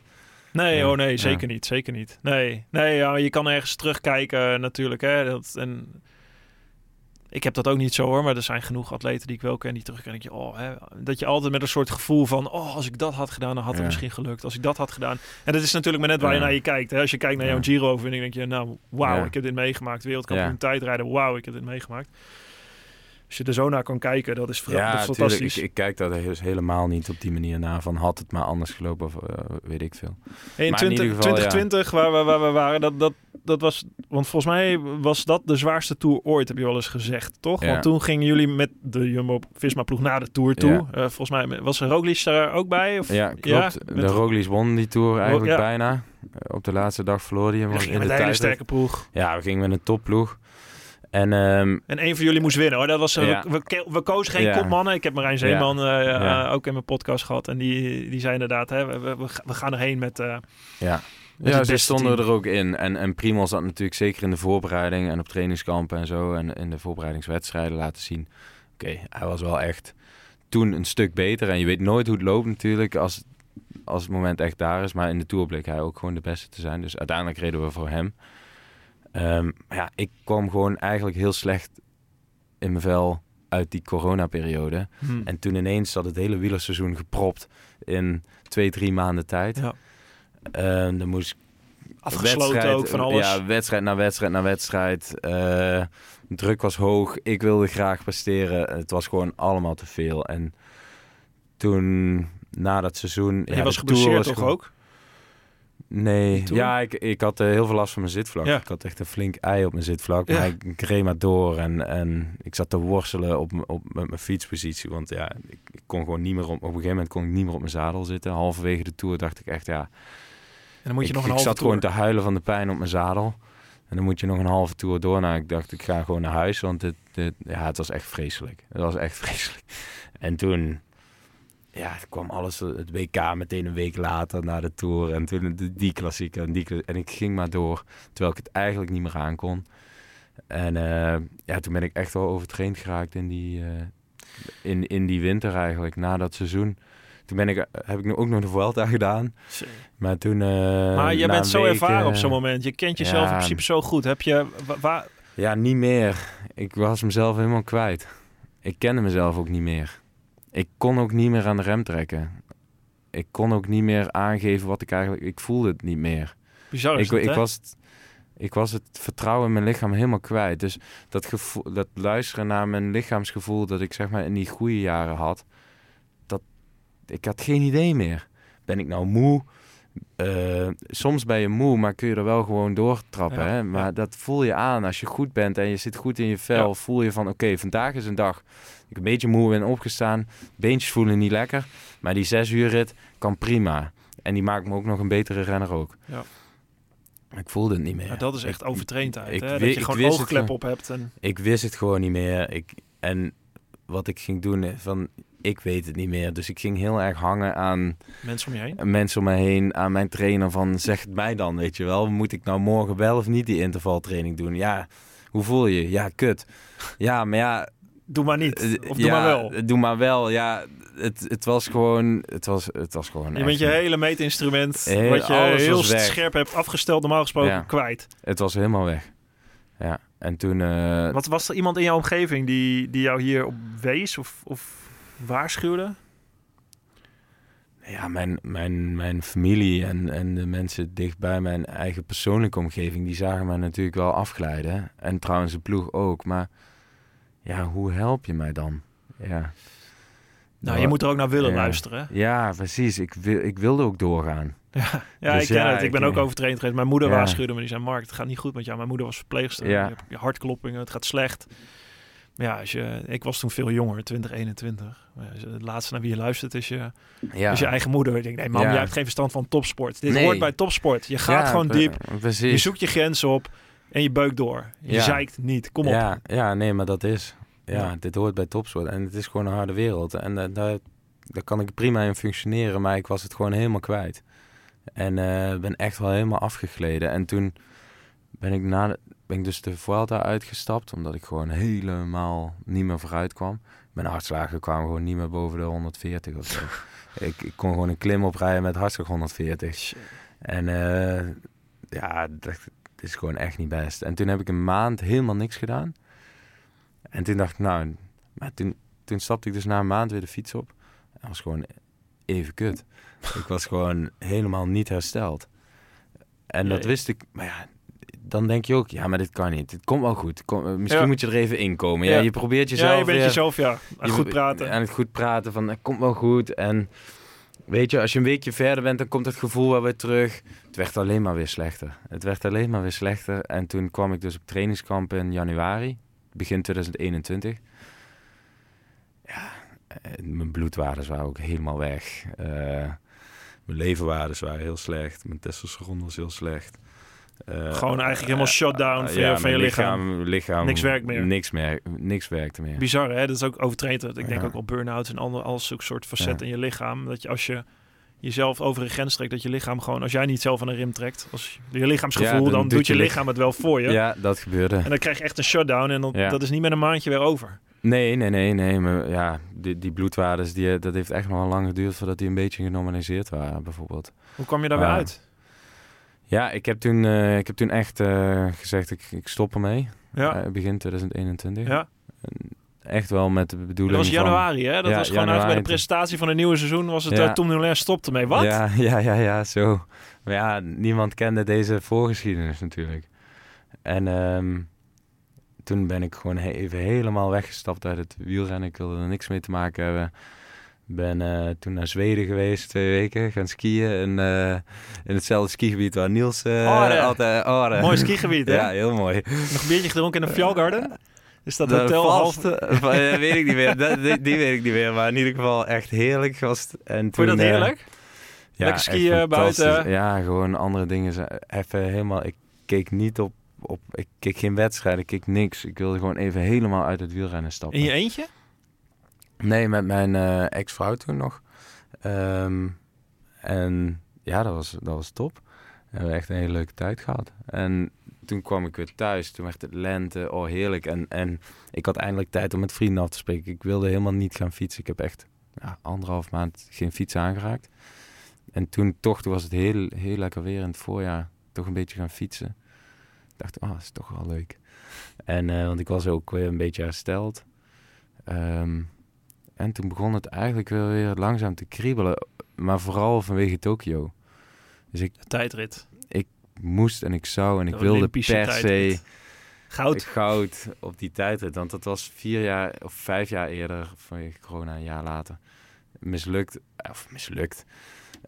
Nee, Ja, oh nee, ja. zeker niet. Zeker niet. Nee, nee ja, je kan ergens terugkijken natuurlijk. Hè, dat, en ik heb dat ook niet zo hoor, maar er zijn genoeg atleten die ik wel ken die terugkijken. denk je, oh, hè, dat je altijd met een soort gevoel van, oh, als ik dat had gedaan, dan had het Ja. misschien gelukt. Als ik dat had gedaan. En dat is natuurlijk maar net waar je naar je kijkt. Hè. Als je kijkt naar Ja. jouw Giro-overwinning, denk je, nou, wauw, ik heb dit meegemaakt. Wereldkampioen tijdrijden, wauw, ik heb dit meegemaakt. Als je er zo naar kan kijken, dat is, dat is tuurlijk. fantastisch. Ik, ik kijk daar dus helemaal niet op die manier naar. Van had het maar anders gelopen of eh, weet ik veel. Hey, in Maar in 20, ieder geval, 2020, waar, we, waar we waren, dat, dat, dat was... Want volgens mij was dat de zwaarste tour ooit, heb je wel eens gezegd, toch? Ja. Want toen gingen jullie met de Jumbo-Visma-ploeg naar de tour toe. Eh, volgens mij was Roglic daar ook bij? Of? Ja, klopt. De met- Roglic won die tour eigenlijk bijna. Eh, Op de laatste dag verloor hij hem We in gingen de met een hele sterke ploeg. Ja, we gingen met een topploeg. En ehm, En een van jullie moest winnen, hoor. Dat was, eh, Ja. we, we, we kozen geen Ja. kopmannen. Ik heb Marijn Zeeman eh, eh, ook in mijn podcast gehad. En die, die zei inderdaad, hè, we, we, we gaan erheen met... eh, ja, Met ja het ze stonden team. er ook in. En, en Primoz had natuurlijk zeker in de voorbereiding en op trainingskampen en zo. En in de voorbereidingswedstrijden laten zien. Oké, hij was wel echt toen een stuk beter. En je weet nooit hoe het loopt natuurlijk als, als het moment echt daar is. Maar in de Tour bleek hij ook gewoon de beste te zijn. Dus uiteindelijk reden we voor hem. Ehm, ja, ik kwam gewoon eigenlijk heel slecht in mijn vel uit die coronaperiode. hmm. En toen ineens zat het hele wielerseizoen gepropt in twee, drie maanden tijd. Ja. Ehm, dan moest Afgesloten wedstrijd- ook van alles. Ja, wedstrijd na wedstrijd na wedstrijd. Eh, druk was hoog. Ik wilde graag presteren. Het was gewoon allemaal te veel. En toen, na dat seizoen... En ja, was geblesseerd toch gewoon- ook? Nee, ja, ik, ik had eh, heel veel last van mijn zitvlak. Ja. Ik had echt een flink ei op mijn zitvlak. Ja. Maar ik, ik reed maar door en, en ik zat te worstelen op, op, met mijn fietspositie. Want ja, ik, ik kon gewoon niet meer op... Op een gegeven moment kon ik niet meer op mijn zadel zitten. Halverwege de Tour dacht ik echt, ja... En dan moet je ik, nog een ik halve zat tour. gewoon te huilen van de pijn op mijn zadel. En dan moet je nog een halve tour door. Nou, ik dacht, ik ga gewoon naar huis. Want het, het, ja, het was echt vreselijk. Het was echt vreselijk. En toen ja, het kwam alles, het WK meteen een week later na de Tour. En toen die klassieker en die En ik ging maar door, terwijl ik het eigenlijk niet meer aan kon. En eh, ja, toen ben ik echt wel overtraind geraakt in die, eh, in, in die winter eigenlijk, na dat seizoen. Toen ben ik, heb ik nu ook nog de Vuelta gedaan. Maar toen... eh, Maar je bent zo week, ervaren op zo'n moment. Je kent jezelf in principe zo goed. Heb je... Ja, niet meer. Ik was mezelf helemaal kwijt. Ik kende mezelf ook niet meer. Ik kon ook niet meer aan de rem trekken. Ik kon ook niet meer aangeven wat ik eigenlijk... Ik voelde het niet meer. bizar is Ik, dat, ik, was het, ik was het vertrouwen in mijn lichaam helemaal kwijt. Dus dat, gevoel, dat luisteren naar mijn lichaamsgevoel... dat ik zeg maar in die goede jaren had... Dat, ik had geen idee meer. Ben ik nou moe? Eh, soms ben je moe, maar kun je er wel gewoon doortrappen. Ja, hè? Maar ja. dat voel je aan als je goed bent en je zit goed in je vel. Ja. Voel je van, oké, vandaag is een dag. Ik een beetje moe ben opgestaan. Beentjes voelen niet lekker. Maar die zes uur rit kan prima. En die maakt me ook nog een betere renner ook. Ja. Ik voelde het niet meer. Maar dat is echt overtraindheid. ik hè? Dat je gewoon oogklep op hebt. En... Ik wist het gewoon niet meer. Ik, en wat ik ging doen, eh, van ik weet het niet meer. Dus ik ging heel erg hangen aan Mensen om je heen. mensen om me heen, aan mijn trainer van zeg het mij dan, weet je wel. Moet ik nou morgen wel of niet die intervaltraining doen? Ja, hoe voel je? Ja, kut. Ja, maar ja... Doe maar niet. eh, Of doe ja, maar wel. Doe maar wel, ja. Het, het was gewoon... Het was, het was gewoon Je bent je hele meetinstrument, Heel- wat je heel scherp hebt afgesteld, normaal gesproken, Ja. kwijt. Het was helemaal weg. Ja. En toen... eh, Wat was er iemand in jouw omgeving die, die jou hier op wees of, of waarschuwde? Ja, mijn, mijn, mijn familie en, en de mensen dichtbij mijn eigen persoonlijke omgeving, die zagen mij natuurlijk wel afglijden. En trouwens de ploeg ook. Maar ja, hoe help je mij dan? Ja, Nou, je moet er ook naar willen Ja. luisteren. ja precies. Ik, wil, ik wilde ook doorgaan. Ja, ja Dus ik ken ja, het. Ik ben ik- ook overtraind geweest. Mijn moeder waarschuwde me. Die zei, Mark, het gaat niet goed met jou. Mijn moeder was verpleegster. Ja. Je hebt hartkloppingen, het gaat slecht. Maar ja, als je, ik was toen veel jonger, 2021. Maar ja, als je- Het laatste naar wie je luistert is je, Ja, is je eigen moeder. Ik denk, nee mam, jij hebt geen verstand van topsport. Dit Nee. hoort bij topsport. Je gaat gewoon diep. Precies. Je zoekt je grenzen op en je beukt door. Je Ja. zeikt niet. Kom op. Ja, ja, nee, maar dat is. Ja, Ja. dit hoort bij topsport. En het is gewoon een harde wereld. En eh, daar, daar kan ik prima in functioneren, maar ik was het gewoon helemaal kwijt. En eh, ben echt wel helemaal afgegleden. En toen ben ik, na de- ben ik dus de Vuelta uitgestapt, omdat ik gewoon helemaal niet meer vooruit kwam. Mijn hartslagen kwamen gewoon niet meer boven de 140 of zo. ik, ik kon gewoon een klim oprijden met hartslag 140. En eh, ja, dat is gewoon echt niet best. En toen heb ik een maand helemaal niks gedaan. En toen dacht ik, nou, maar toen, toen stapte ik dus na een maand weer de fiets op. En dat was gewoon even kut. ik was gewoon helemaal niet hersteld. En dat wist ik, maar ja, dan denk je ook, ja, maar dit kan niet. Het komt wel goed. Kom, eh, misschien Ja. moet je er even in komen. Ja, Ja. je probeert jezelf ja, je bent weer- jezelf, ja. je- goed praten. En het goed praten van, het komt wel goed. En weet je, als je een weekje verder bent, dan komt het gevoel wel weer terug. Het werd alleen maar weer slechter. Het werd alleen maar weer slechter. En toen kwam ik dus op trainingskamp in januari, begin 2021. Ja, mijn bloedwaardes waren ook helemaal weg. Eh, mijn leverwaardes waren heel slecht. Mijn testosteron was heel slecht. Eh, Gewoon eigenlijk helemaal shutdown van je- van je lichaam. lichaam. Niks werkt meer. Niks, meer, niks werkte meer. Bizar, hè? Dat is ook overtraind. Ik denk Ja. ook wel burn-out en al zulke soort facetten in je lichaam. Dat je als je jezelf over een grens trekt, dat je lichaam gewoon, als jij niet zelf aan een rim trekt, als je lichaamsgevoel, Ja, dan dan, doet je je lichaam het wel voor je. Ja, dat gebeurde. En dan krijg je echt een shutdown en dan, Ja. dat is niet met een maandje weer over. Nee, nee, nee, nee. Maar ja, die, die bloedwaardes, die, dat heeft echt nog wel lang geduurd voordat die een beetje genormaliseerd waren, bijvoorbeeld. Hoe kwam je daar weer Maar- uit? Ja, ik heb toen, eh, ik heb toen echt eh, gezegd, ik, ik stop ermee. Ja, Eh, begin 2021. ja. Echt wel met de dat bedoeling was van- januari, hè? Dat Ja, was gewoon eigenlijk bij de presentatie van het nieuwe seizoen, was het Ja. eh, Tom Dumoulin stopte mee. Wat? Ja, ja, ja, ja, zo. Maar ja, niemand kende deze voorgeschiedenis natuurlijk. En ehm, toen ben ik gewoon he- even helemaal weggestapt uit het wielrennen. Ik wilde er niks mee te maken hebben. Ben eh, toen naar Zweden geweest, twee weken, gaan skiën. In, eh, in hetzelfde skigebied waar Niels Ore. altijd... Mooi skigebied, hè? Ja, heel mooi. Nog een biertje gedronken in de Fjallgarden? Is dat De hotel half... eh, weet ik niet meer. Dat- die, die weet ik niet meer. Maar in ieder geval echt heerlijk was het. En Vond toen, je dat heerlijk? Lekker echt skiën, buiten. Ja, gewoon andere dingen. Even helemaal... Ik keek niet op, op... Ik keek geen wedstrijden, ik keek niks. Ik wilde gewoon even helemaal uit het wielrennen stappen. In je eentje? Nee, met mijn eh, ex-vrouw toen nog. Ehm, en ja, dat was, dat was top. We hebben echt een hele leuke tijd gehad. En toen kwam ik weer thuis. Toen werd het lente. Oh, heerlijk. En, en ik had eindelijk tijd om met vrienden af te spreken. Ik wilde helemaal niet gaan fietsen. Ik heb echt ja, anderhalf maand geen fiets aangeraakt. En toen toch, toen was het heel, heel lekker weer in het voorjaar. Toch een beetje gaan fietsen. Ik dacht, oh, dat is toch wel leuk. En, eh, want ik was ook weer een beetje hersteld. Ehm, en toen begon het eigenlijk wel weer langzaam te kriebelen. Maar vooral vanwege Tokio. Dus ik De tijdrit. moest en ik zou en ik De wilde per se. Goud. goud op die tijdrit. Want dat was vier jaar of vijf jaar eerder vanwege corona, een jaar later. Mislukt, of mislukt.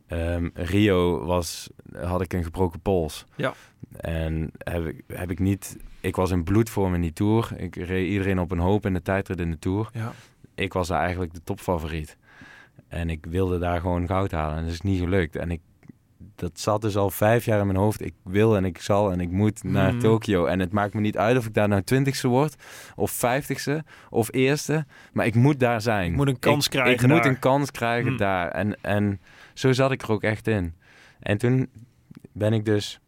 Ehm, Rio was, had ik een gebroken pols. Ja. En heb ik, heb ik niet, ik was in bloedvorm in die Tour. Ik reed iedereen op een hoop in de tijdrit in de Tour. Ja. Ik was daar eigenlijk de topfavoriet. En ik wilde daar gewoon goud halen. En dat is niet gelukt. En ik, dat zat dus al vijf jaar in mijn hoofd. Ik wil en ik zal en ik moet naar Mhm. Tokio. En het maakt me niet uit of ik daar nou twintigste word. Of vijftigste. Of eerste. Maar ik moet daar zijn. Ik moet een kans Ik- krijgen Ik moet een kans krijgen Mhm. daar. En, en zo zat ik er ook echt in. En toen ben ik dus...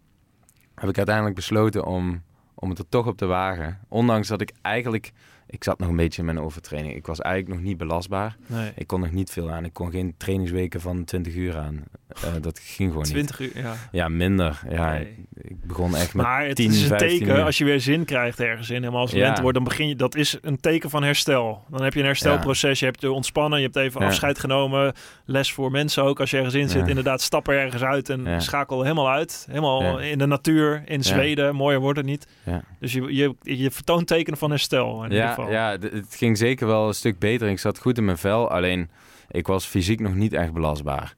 Heb ik uiteindelijk besloten om, om het er toch op te wagen. Ondanks dat ik eigenlijk... Ik zat nog een beetje in mijn overtraining. Ik was eigenlijk nog niet belastbaar. Nee. Ik kon nog niet veel aan. Ik kon geen trainingsweken van 20 uur aan. Eh, dat ging gewoon niet. 20 uur, ja. Ja, minder. Ja, Nee. ik begon echt met Maar het 10, is een 15 teken uur. als je weer zin krijgt ergens in. En als Ja. lente wordt, dan begin je. Dat is een teken van herstel. Dan heb je een herstelproces. Je hebt je ontspannen. Je hebt even Ja. afscheid genomen. Les voor mensen ook. Als je ergens in zit, Ja. inderdaad, stap er ergens uit en schakel helemaal uit. Helemaal in de natuur, in Zweden. Mooier wordt het niet. Ja. Dus je, je, je vertoont tekenen van herstel. Ja, geval. ja, het ging zeker wel een stuk beter. Ik zat goed in mijn vel, alleen ik was fysiek nog niet echt belastbaar.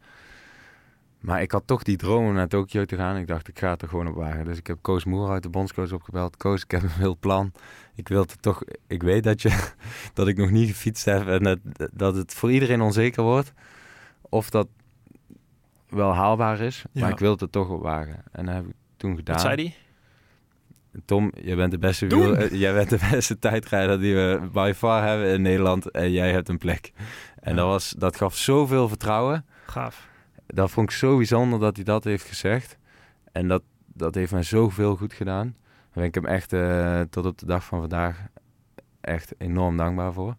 Maar ik had toch die droom om naar Tokio te gaan. Ik dacht, ik ga het er gewoon op wagen. Dus ik heb Koos Moer uit de bondscoach opgebeld. Koos, ik heb een heel plan. Ik wil het toch... Ik weet dat, je, dat ik nog niet gefietst heb en dat, dat het voor iedereen onzeker wordt. Of dat wel haalbaar is. Maar ik wil het er toch op wagen. En dat heb ik toen gedaan. Wat zei die? Tom, jij bent de beste, wiel, eh, jij bent de beste tijdrijder die we by far hebben in Nederland. En jij hebt een plek. En Ja. dat, was, dat gaf zoveel vertrouwen. Gaaf. Dat vond ik zo bijzonder dat hij dat heeft gezegd. En dat, dat heeft mij zoveel goed gedaan. Daar ben ik hem echt eh, tot op de dag van vandaag echt enorm dankbaar voor.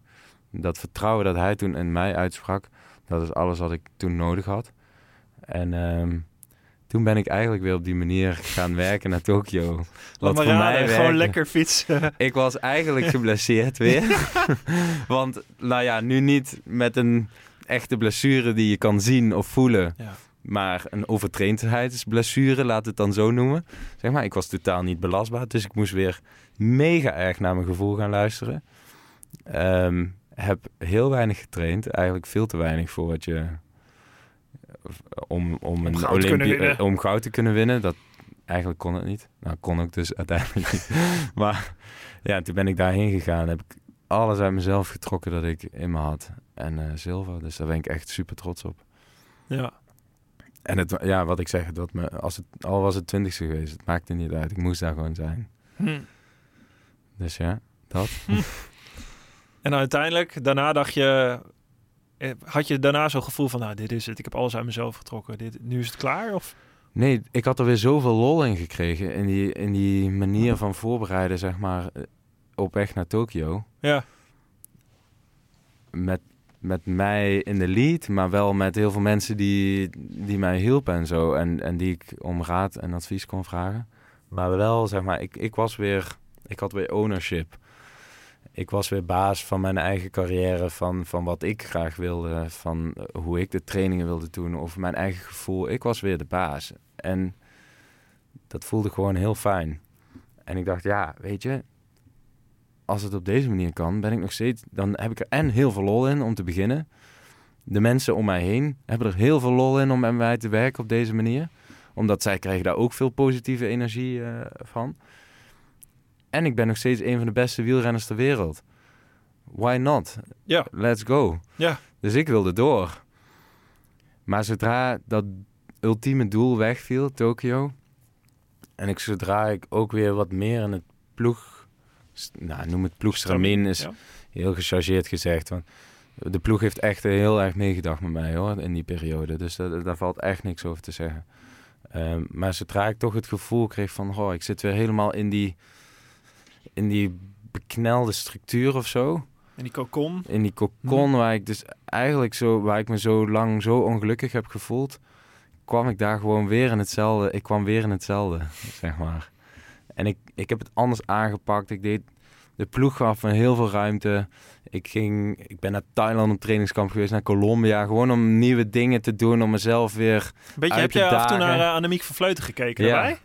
Dat vertrouwen dat hij toen in mij uitsprak, dat is alles wat ik toen nodig had. En ehm, toen ben ik eigenlijk weer op die manier gaan werken naar Tokio. Wat maar voor mij gewoon lekker fietsen. ik was eigenlijk geblesseerd weer. Want, nou ja, nu niet met een echte blessure die je kan zien of voelen. Ja. Maar een overtraindheidsblessure, laat het dan zo noemen. Zeg maar, ik was totaal niet belastbaar. Dus ik moest weer mega erg naar mijn gevoel gaan luisteren. Ehm, heb heel weinig getraind. Eigenlijk veel te weinig voor wat je... Om, om, een goud te kunnen Olympie- winnen. eh, om goud te kunnen winnen. Dat, eigenlijk kon het niet. Nou, kon ik dus uiteindelijk niet. maar ja, toen ben ik daarheen gegaan. Heb ik alles uit mezelf getrokken dat ik in me had. En eh, zilver. Dus daar ben ik echt super trots op. Ja. En het, ja, wat ik zeg, dat me, als het, al was het twintigste geweest, het maakte niet uit. Ik moest daar gewoon zijn. Hm. Dus ja, dat. En uiteindelijk, daarna dacht je... eh, Had je daarna zo'n gevoel van, nou, dit is het. Ik heb alles uit mezelf getrokken. Dit, nu is het klaar? Of? Nee, ik had er weer zoveel lol in gekregen. In die, in die manier van voorbereiden, zeg maar, eh, op weg naar Tokio. Ja. Met, met mij in de lead, maar wel met heel veel mensen die, die mij hielpen en zo. En, en die ik om raad en advies kon vragen. Maar wel, zeg maar, ik, ik was weer, ik had weer ownership. Ik was weer baas van mijn eigen carrière, van, van wat ik graag wilde, van eh, hoe ik de trainingen wilde doen, of mijn eigen gevoel. Ik was weer de baas. En dat voelde gewoon heel fijn. En ik dacht, ja, weet je, als het op deze manier kan, ben ik nog steeds, dan heb ik er en heel veel lol in om te beginnen. De mensen om mij heen hebben er heel veel lol in om met mij te werken op deze manier. Omdat zij krijgen daar ook veel positieve energie eh, van. En ik ben nog steeds een van de beste wielrenners ter wereld. Why not? Ja. Let's go. Ja. Dus ik wilde door. Maar zodra dat ultieme doel wegviel, Tokio, en ik zodra ik ook weer wat meer in het ploeg, nou noem het ploegstramien, is Ja. heel gechargeerd gezegd. Want de ploeg heeft echt heel erg meegedacht met mij hoor, in die periode. Dus daar, daar valt echt niks over te zeggen. Ehm, maar zodra ik toch het gevoel kreeg van, oh, ik zit weer helemaal in die, in die beknelde structuur of zo. En die cocon. In die cocon waar ik dus eigenlijk zo, waar ik me zo lang zo ongelukkig heb gevoeld, kwam ik daar gewoon weer in hetzelfde. Ik kwam weer in hetzelfde, zeg maar. En ik, ik heb het anders aangepakt. Ik deed de ploeg gaf me heel veel ruimte. Ik ging, ik ben naar Thailand op trainingskamp geweest, naar Colombia, gewoon om nieuwe dingen te doen, om mezelf weer. Beetje, Uit heb je af en toe naar uh, Annemiek van Vleuten gekeken Ja. daarbij?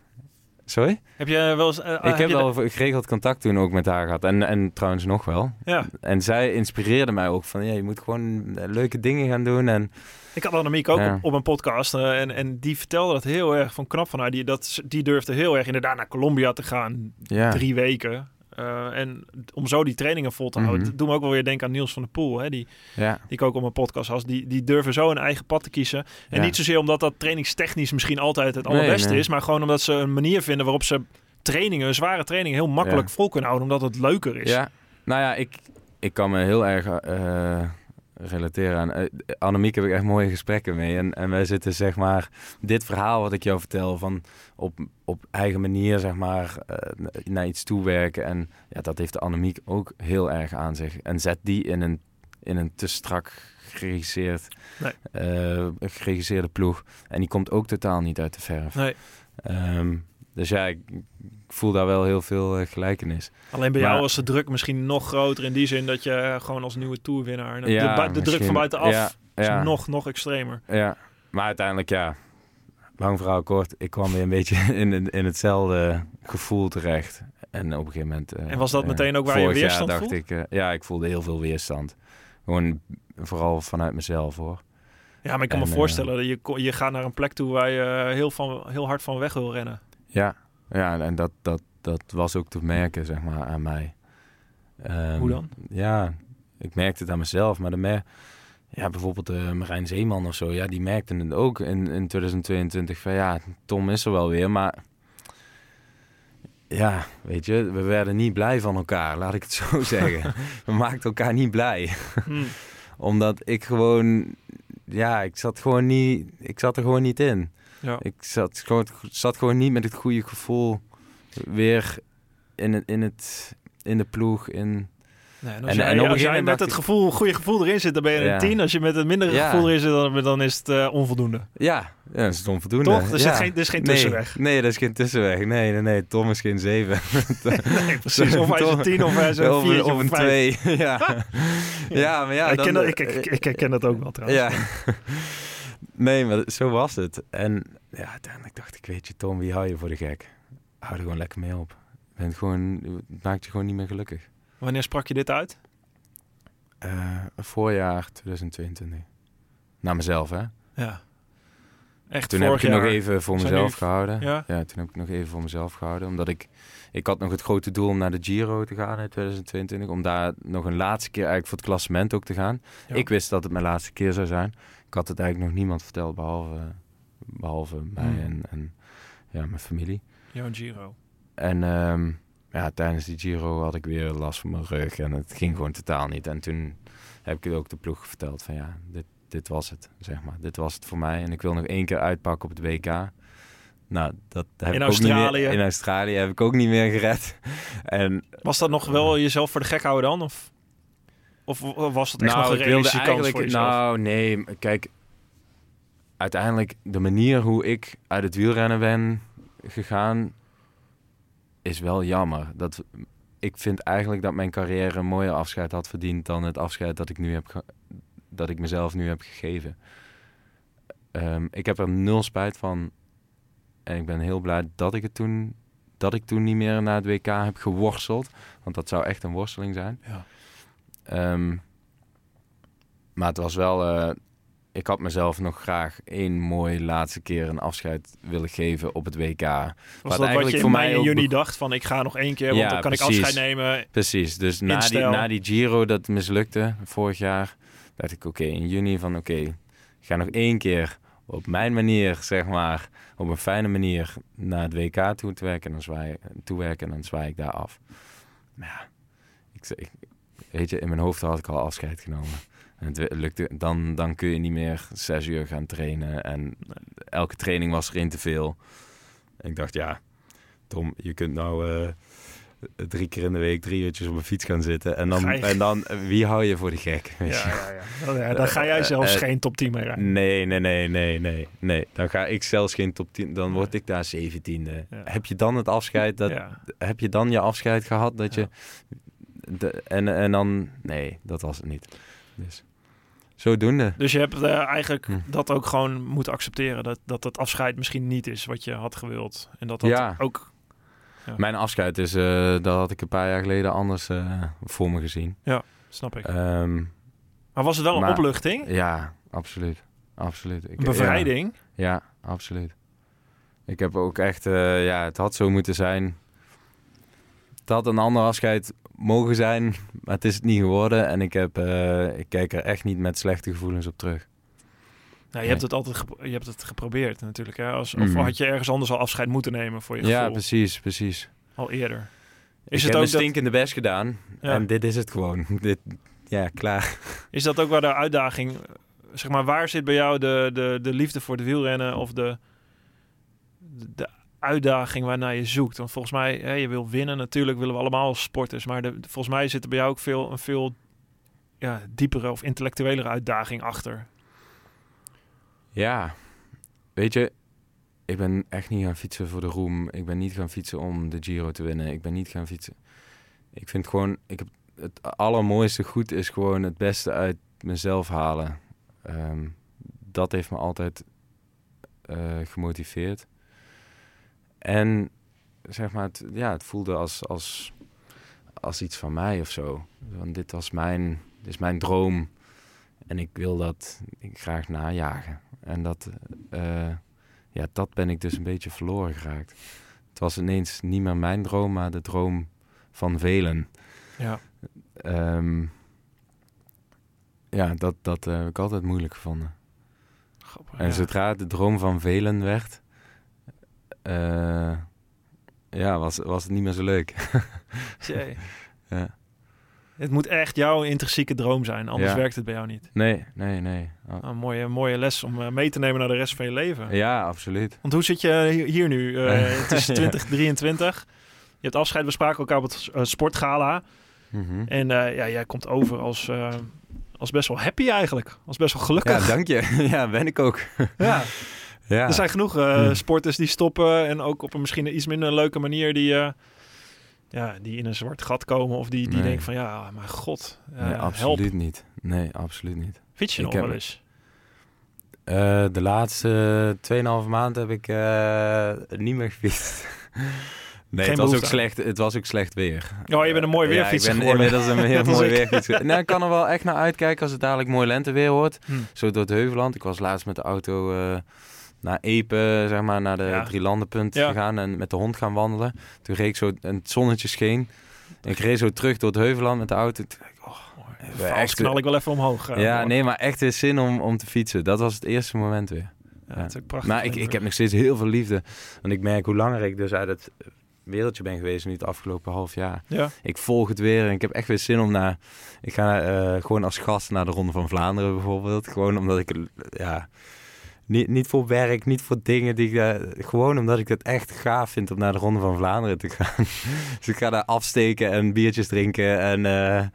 Sorry? Heb je wel eens... eh, ik heb wel geregeld contact toen ook met haar gehad. En, en trouwens nog wel. Ja. En zij inspireerde mij ook van, ja, je moet gewoon eh, leuke dingen gaan doen. En Ik had Annemiek ook Ja. op, op een podcast eh, en, en die vertelde dat heel erg van knap van haar. Die, dat, die durfde heel erg inderdaad naar Colombia te gaan, ja, drie weken. Eh, en om zo die trainingen vol te houden. Mhm. Dat doet me ook wel weer denken aan Niels van der Poel. Hè, die, ja, die ik ook op mijn podcast had. Die, die durven zo een eigen pad te kiezen. En Ja. niet zozeer omdat dat trainingstechnisch misschien altijd het allerbeste nee. is. Maar gewoon omdat ze een manier vinden waarop ze trainingen, zware trainingen, heel makkelijk Ja. vol kunnen houden. Omdat het leuker is. ja. Nou ja, ik, ik kan me heel erg eh, relateren aan... eh, Annemiek heb ik echt mooie gesprekken mee. En, en wij zitten zeg maar... Dit verhaal wat ik jou vertel van op, op eigen manier zeg maar eh, naar iets toewerken. En ja, dat heeft de Annemiek ook heel erg aan zich. En zet die in een, in een te strak geregisseerd, Nee. eh, geregisseerde ploeg. En die komt ook totaal niet uit de verf. Nee. Ehm, dus ja, ik, ik voel daar wel heel veel eh, gelijkenis. Alleen bij jou was de druk misschien nog groter in die zin dat je gewoon als nieuwe toerwinnaar... De, Ja, de, druk van buitenaf Ja, is ja. nog, nog extremer. Ja, maar uiteindelijk ja. Lang verhaal kort, ik kwam weer een beetje in, in, hetzelfde gevoel terecht. En op een gegeven moment... eh, En was dat eh, meteen ook waar je weerstand dacht voelde? ik, ja, ik voelde heel veel weerstand. Gewoon vooral vanuit mezelf hoor. Ja, maar ik kan En, me voorstellen dat je, je gaat naar een plek toe waar je heel, van, heel hard van weg wil rennen. Ja, ja en dat, dat, dat was ook te merken zeg maar aan mij. Ehm, Hoe dan? Ja, ik merkte het aan mezelf, maar de mer ja, bijvoorbeeld de Marijn Zeeman of zo, ja, die merkte het ook in, in 2022 van ja, Tom is er wel weer, maar ja, weet je, we werden niet blij van elkaar, laat ik het zo zeggen. we maakten elkaar niet blij, Hm. omdat ik gewoon, ja, ik zat gewoon niet, ik zat er gewoon niet in. Ja. Ik zat gewoon, zat gewoon niet met het goede gevoel weer in het, in het, in de ploeg, in Nee, en als En- als gegeven jij met het gevoel, goede gevoel erin zit, dan ben je Ja. een 10. Als je met het mindere Ja. gevoel erin zit, dan, dan is het eh, onvoldoende. Ja, ja, dat is onvoldoende. Toch? Er, zit ja. geen, er is geen nee, tussenweg. Nee, dat is geen tussenweg. Nee, nee, nee. Tom is geen 7. Nee, precies. Of hij is een 10 of hij is een 4 of of een een 5. 2. ja. ja, maar ja. ik, dan, ken dat, ik, ik, ik herken dat ook wel trouwens. Ja. Nee, maar zo was het. En ja, uiteindelijk dacht ik, weet je, Tom, wie hou je voor de gek? Hou er gewoon lekker mee op. Bent gewoon, het maakt je gewoon niet meer gelukkig. Wanneer sprak je dit uit? Eh voorjaar 2022. Naar mezelf, hè? Ja. Echt Toen heb ik het nog even voor mezelf nu- gehouden. Ja? Ja, toen heb ik nog even voor mezelf gehouden. Omdat ik... Ik had nog het grote doel om naar de Giro te gaan in 2022. Om daar nog een laatste keer eigenlijk voor het klassement ook te gaan. Ja. Ik wist dat het mijn laatste keer zou zijn. Ik had het eigenlijk nog niemand verteld, behalve, behalve mij Hmm. en, en ja, mijn familie. Jouw Giro. En ehm, ja, tijdens die Giro had ik weer last van mijn rug. En het ging gewoon totaal niet. En toen heb ik het ook de ploeg verteld van ja, dit, dit was het, zeg maar. Dit was het voor mij. En ik wil nog één keer uitpakken op het WK. Nou, dat heb In ik ook niet Australië? meer, in Australië heb ik ook niet meer gered. En Was dat nog wel jezelf voor de gek houden dan? Of, of was dat echt nog een realistische kans eigenlijk. voor jezelf? Nou, nee, kijk. Uiteindelijk, de manier hoe ik uit het wielrennen ben gegaan, is wel jammer. Dat, ik vind eigenlijk dat mijn carrière een mooier afscheid had verdiend dan het afscheid dat ik nu heb ge- dat ik mezelf nu heb gegeven. Ehm, ik heb er nul spijt van. En ik ben heel blij dat ik het toen, dat ik toen niet meer naar het WK heb geworsteld. Want dat zou echt een worsteling zijn. Ja. Ehm, maar het was wel... eh, ik had mezelf nog graag één mooi laatste keer een afscheid willen geven op het WK. Was Wat dat wat eigenlijk je in voor mei mij en juni dacht van ik ga nog één keer, want Ja, dan kan ik afscheid nemen. Precies, dus na die, na die Giro dat mislukte vorig jaar, dacht ik oké, in juni van oké, ik ga nog één keer op mijn manier, zeg maar, op een fijne manier naar het WK toe te werken en dan zwaai, toewerken en dan zwaai ik daar af. Maar ja, ik, ik, weet je, in mijn hoofd had ik al afscheid genomen. En het lukte, dan, dan kun je niet meer zes uur gaan trainen en elke training was er te veel. En ik dacht, ja, Tom, je kunt nou eh, drie keer in de week drie uurtjes op een fiets gaan zitten. En dan, je- en dan eh, wie hou je voor de gek? weet Ja, je? ja, ja. Dan, ja, dan ga jij Eh, zelfs eh, geen top 10 mee rijden. Nee, nee, nee, nee, nee, nee. Dan ga ik zelfs geen top 10. Dan word ik daar zeventiende. Ja. Heb je dan het afscheid? Dat. Heb je dan je afscheid gehad? Dat je, de, en, en dan... Nee, dat was het niet. Dus zodoende. Dus je hebt eh, eigenlijk Hm. dat ook gewoon moeten accepteren. Dat, dat het afscheid misschien niet is wat je had gewild. En dat dat Ja. ook... Mijn afscheid is... eh, dat had ik een paar jaar geleden anders eh, voor me gezien. Snap ik. Ehm, Maar was het wel een opluchting? ja, absoluut. Absoluut. Ik, Een bevrijding? Ja, ja, absoluut. Ik heb ook echt... ja, het had zo moeten zijn. Het had een ander afscheid mogen zijn, maar het is het niet geworden. En ik, heb, eh, ik kijk er echt niet met slechte gevoelens op terug. Nou, je hebt het altijd je hebt het geprobeerd natuurlijk. Hè? Als, Of Mhm. had je ergens anders al afscheid moeten nemen voor je Ja, precies, precies. Al eerder. Is ik het ook dat, stinkende best gedaan. Ja. En dit is het gewoon. dit, ja, klaar. is dat ook waar de uitdaging... Zeg maar, waar zit bij jou de, de, de liefde voor het wielrennen of de, de uitdaging waarnaar je zoekt? Want volgens mij, hè, je wil winnen natuurlijk, willen we allemaal als sporters. Maar de, volgens mij zit er bij jou ook veel, een veel ja, diepere of intellectuelere uitdaging achter. Ja, weet je, ik ben echt niet gaan fietsen voor de roem. Ik ben niet gaan fietsen om de Giro te winnen. Ik ben niet gaan fietsen. Ik vind gewoon, ik heb het allermooiste goed is gewoon het beste uit mezelf halen. Ehm, dat heeft me altijd eh, gemotiveerd. En zeg maar, het, ja, het voelde als, als, als iets van mij of zo. Want dit was mijn, dit is mijn droom. En ik wil dat ik graag najagen. En dat, eh, ja, dat ben ik dus een beetje verloren geraakt. Het was ineens niet meer mijn droom, maar de droom van velen. Ja. Ehm, ja, dat, dat eh, heb ik altijd moeilijk gevonden. Grappig, En ja. zodra de droom van velen werd, eh, ja, was, was het niet meer zo leuk. Ja. Het moet echt jouw intrinsieke droom zijn, anders Ja. werkt het bij jou niet. Nee, nee, nee. Oh. Nou, een mooie, mooie les om eh, mee te nemen naar de rest van je leven. Ja, absoluut. Want hoe zit je hier, nu? Eh, het is 2023. Je hebt afscheid, we spraken elkaar op het sportgala. Mhm. En ja, jij komt over als, als best wel happy eigenlijk. Als best wel gelukkig. Ja, dank je. ja, ben ik ook. Ja. Ja. Er zijn genoeg eh, Hm. sporters die stoppen en ook op een misschien een iets minder leuke manier die, eh, ja, die in een zwart gat komen of die, die Nee. denken van ja, maar god, eh, nee, help. absoluut niet. Nee, absoluut niet. Fiets je nog wel eens? De laatste 2,5 maand heb ik niet meer gefietst. Nee, Geen het was, ook aan. slecht, het was ook slecht weer. Oh, je bent een mooi Ja, weerfietser ik ben geworden. inmiddels een heel mooi ik. weerfietser. Nou, ik kan er wel echt naar uitkijken als het dadelijk mooi lenteweer wordt. Hm. Zo door het Heuveland. Ik was laatst met de auto naar Epe, zeg maar, naar de Ja. Drielandenpunt Ja. gegaan en met de hond gaan wandelen. Toen reed ik zo, en het zonnetje scheen. En ik reed zo terug door het Heuveland met de auto. Toen dacht ik, oh, Vals echt- knal ik wel even omhoog. eh, ja, nee, maar echt weer zin om, om te fietsen. Dat was het eerste moment weer. Ja, het is ook prachtig. Maar ik, ik heb nog steeds heel veel liefde. Want ik merk hoe langer ik dus uit het wereldje ben geweest nu het afgelopen half jaar. Ja, Ik volg het weer en ik heb echt weer zin om naar... Ik ga eh, gewoon als gast naar de Ronde van Vlaanderen bijvoorbeeld. Gewoon omdat ik... Ja, niet, niet voor werk, niet voor dingen die ik... daar- gewoon omdat ik het echt gaaf vind om naar de Ronde van Vlaanderen te gaan. dus ik ga daar afsteken en biertjes drinken. En eh,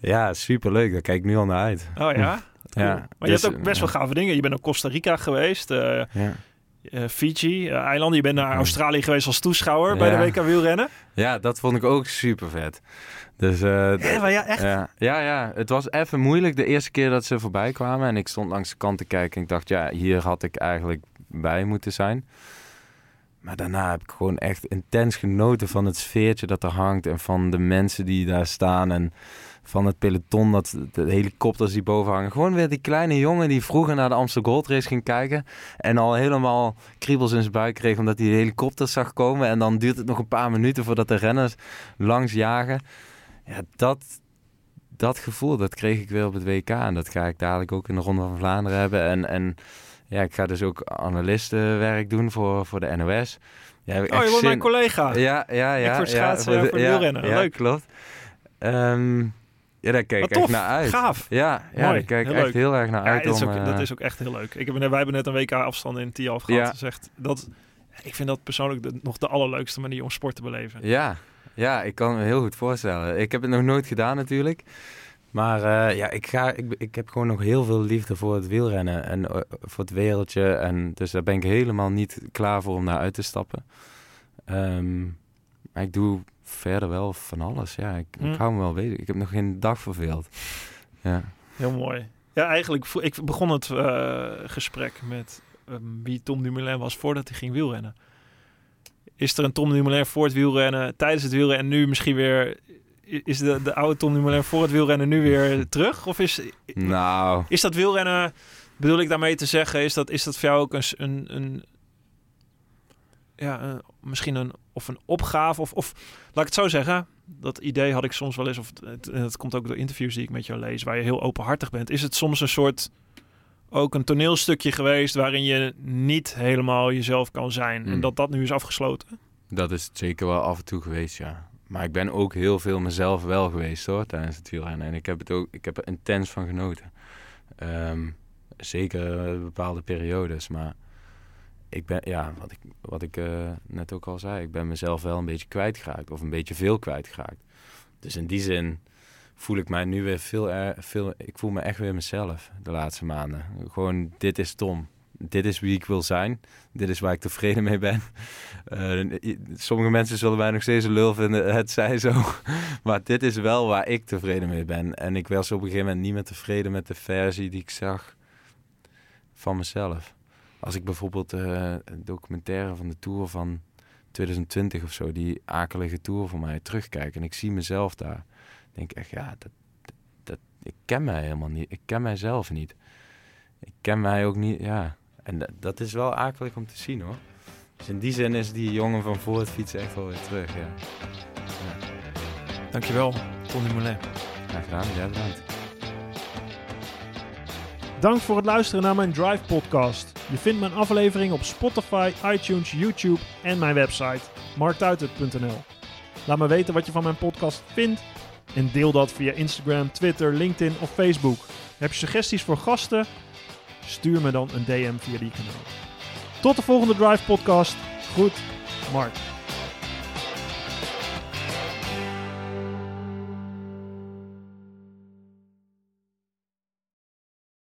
ja, superleuk. Daar kijk ik nu al naar uit. oh ja. Cool. Ja, maar je dus, hebt ook best wel gave dingen. Je bent naar Costa Rica geweest, eh, Ja. eh, Fiji, eh, eilanden. Je bent naar. Australië geweest als toeschouwer bij de WK wielrennen. ja, dat vond ik ook super vet. Dus eh, Ja, maar ja, echt. Ja, ja, ja, het was even moeilijk de eerste keer dat ze voorbij kwamen. En ik stond langs de kant te kijken en ik dacht, ja, hier had ik eigenlijk bij moeten zijn. Maar daarna heb ik gewoon echt intens genoten van het sfeertje dat er hangt. En van de mensen die daar staan. En van het peloton, dat, de helikopters die boven hangen. Gewoon weer die kleine jongen die vroeger naar de Amsterdam Gold Race ging kijken. En al helemaal kriebels in zijn buik kreeg omdat hij de helikopters zag komen. En dan duurt het nog een paar minuten voordat de renners langs jagen. Ja, dat, dat gevoel, dat kreeg ik weer op het WK. En dat ga ik dadelijk ook in de Ronde van Vlaanderen hebben. En, en ja, ik ga dus ook analistenwerk doen voor, voor de NOS. Ja, heb ik Oh, je wordt mijn collega. Ja, ja, ja. Ik voor ja, schaatsen, de- voor de ja, wielrennen. Ja, Leuk. klopt. Ehm, ja, daar kijk ik echt naar uit. Gaaf. Ja, ja Mooi, daar kijk ik heel echt leuk. heel erg naar Ja, uit. dat, is ook, eh, dat is ook echt heel leuk. Ik heb, wij hebben net een WK afstand in Tialf gehad. Ja. Dus echt, dat, ik vind dat persoonlijk de- nog de allerleukste manier om sport te beleven. Ja, ja, ik kan me heel goed voorstellen. Ik heb het nog nooit gedaan natuurlijk. Maar eh, ja, ik, ga, ik, ik heb gewoon nog heel veel liefde voor het wielrennen en eh, voor het wereldje. En dus daar ben ik helemaal niet klaar voor om naar uit te stappen. Ehm, maar ik doe verder wel van alles. Ja, ik, ik hou me wel bezig. Ik heb nog geen dag verveeld. Ja. Heel mooi. Ja, eigenlijk, ik begon het eh, gesprek met ehm, wie Tom Dumoulin was voordat hij ging wielrennen. Is er een Tom Dumoulin voor het wielrennen, tijdens het wielrennen en nu misschien weer... Is de, de oude Tom Dumoulin voor het wielrennen nu weer terug? Of is, Nou, is dat wielrennen, bedoel ik daarmee te zeggen, is dat, is dat voor jou ook een, een, een ja, een- misschien een, of een opgave, of, of laat ik het zo zeggen, dat idee had ik soms wel eens, of het, en dat komt ook door interviews die ik met jou lees, waar je heel openhartig bent. Is het soms een soort, ook een toneelstukje geweest waarin je niet helemaal jezelf kan zijn en Hmm. dat dat nu is afgesloten? dat is het zeker wel af en toe geweest, ja. Maar ik ben ook heel veel mezelf wel geweest hoor, tijdens het wielrennen. En ik heb, het ook, ik heb er intens van genoten. Ehm, zeker eh, bepaalde periodes, maar ik ben, ja, wat ik, wat ik eh, net ook al zei, ik ben mezelf wel een beetje kwijtgeraakt. Of een beetje veel kwijtgeraakt. Dus in die zin voel ik mij nu weer veel, er, veel ik voel me echt weer mezelf de laatste maanden. Gewoon, dit is Tom. dit is wie ik wil zijn. Dit is waar ik tevreden mee ben. Eh, sommige mensen zullen mij nog steeds een lul vinden. Het zij zo. maar dit is wel waar ik tevreden mee ben. En ik was op een gegeven moment niet meer tevreden met de versie die ik zag van mezelf. Als ik bijvoorbeeld uh, een documentaire van de Tour van 2020 of zo, die akelige Tour voor mij terugkijk en ik zie mezelf daar, denk ik echt, ja, dat, dat, ik ken mij helemaal niet. Ik ken mijzelf niet. Ik ken mij ook niet, ja. En dat, dat is wel akelig om te zien hoor. Dus in die zin is die jongen van voor het fietsen echt wel weer terug, ja. ja. Dankjewel, Tony Moulin. Graag gedaan, jij bedankt. Dank voor het luisteren naar mijn Drive podcast. Je vindt mijn aflevering op Spotify, iTunes, YouTube en mijn website marktuitert.nl. Laat me weten wat je van mijn podcast vindt en deel dat via Instagram, Twitter, LinkedIn of Facebook. Heb je suggesties voor gasten? Stuur me dan een DM via die kanaal. Tot de volgende Drive podcast. Goed, Mark.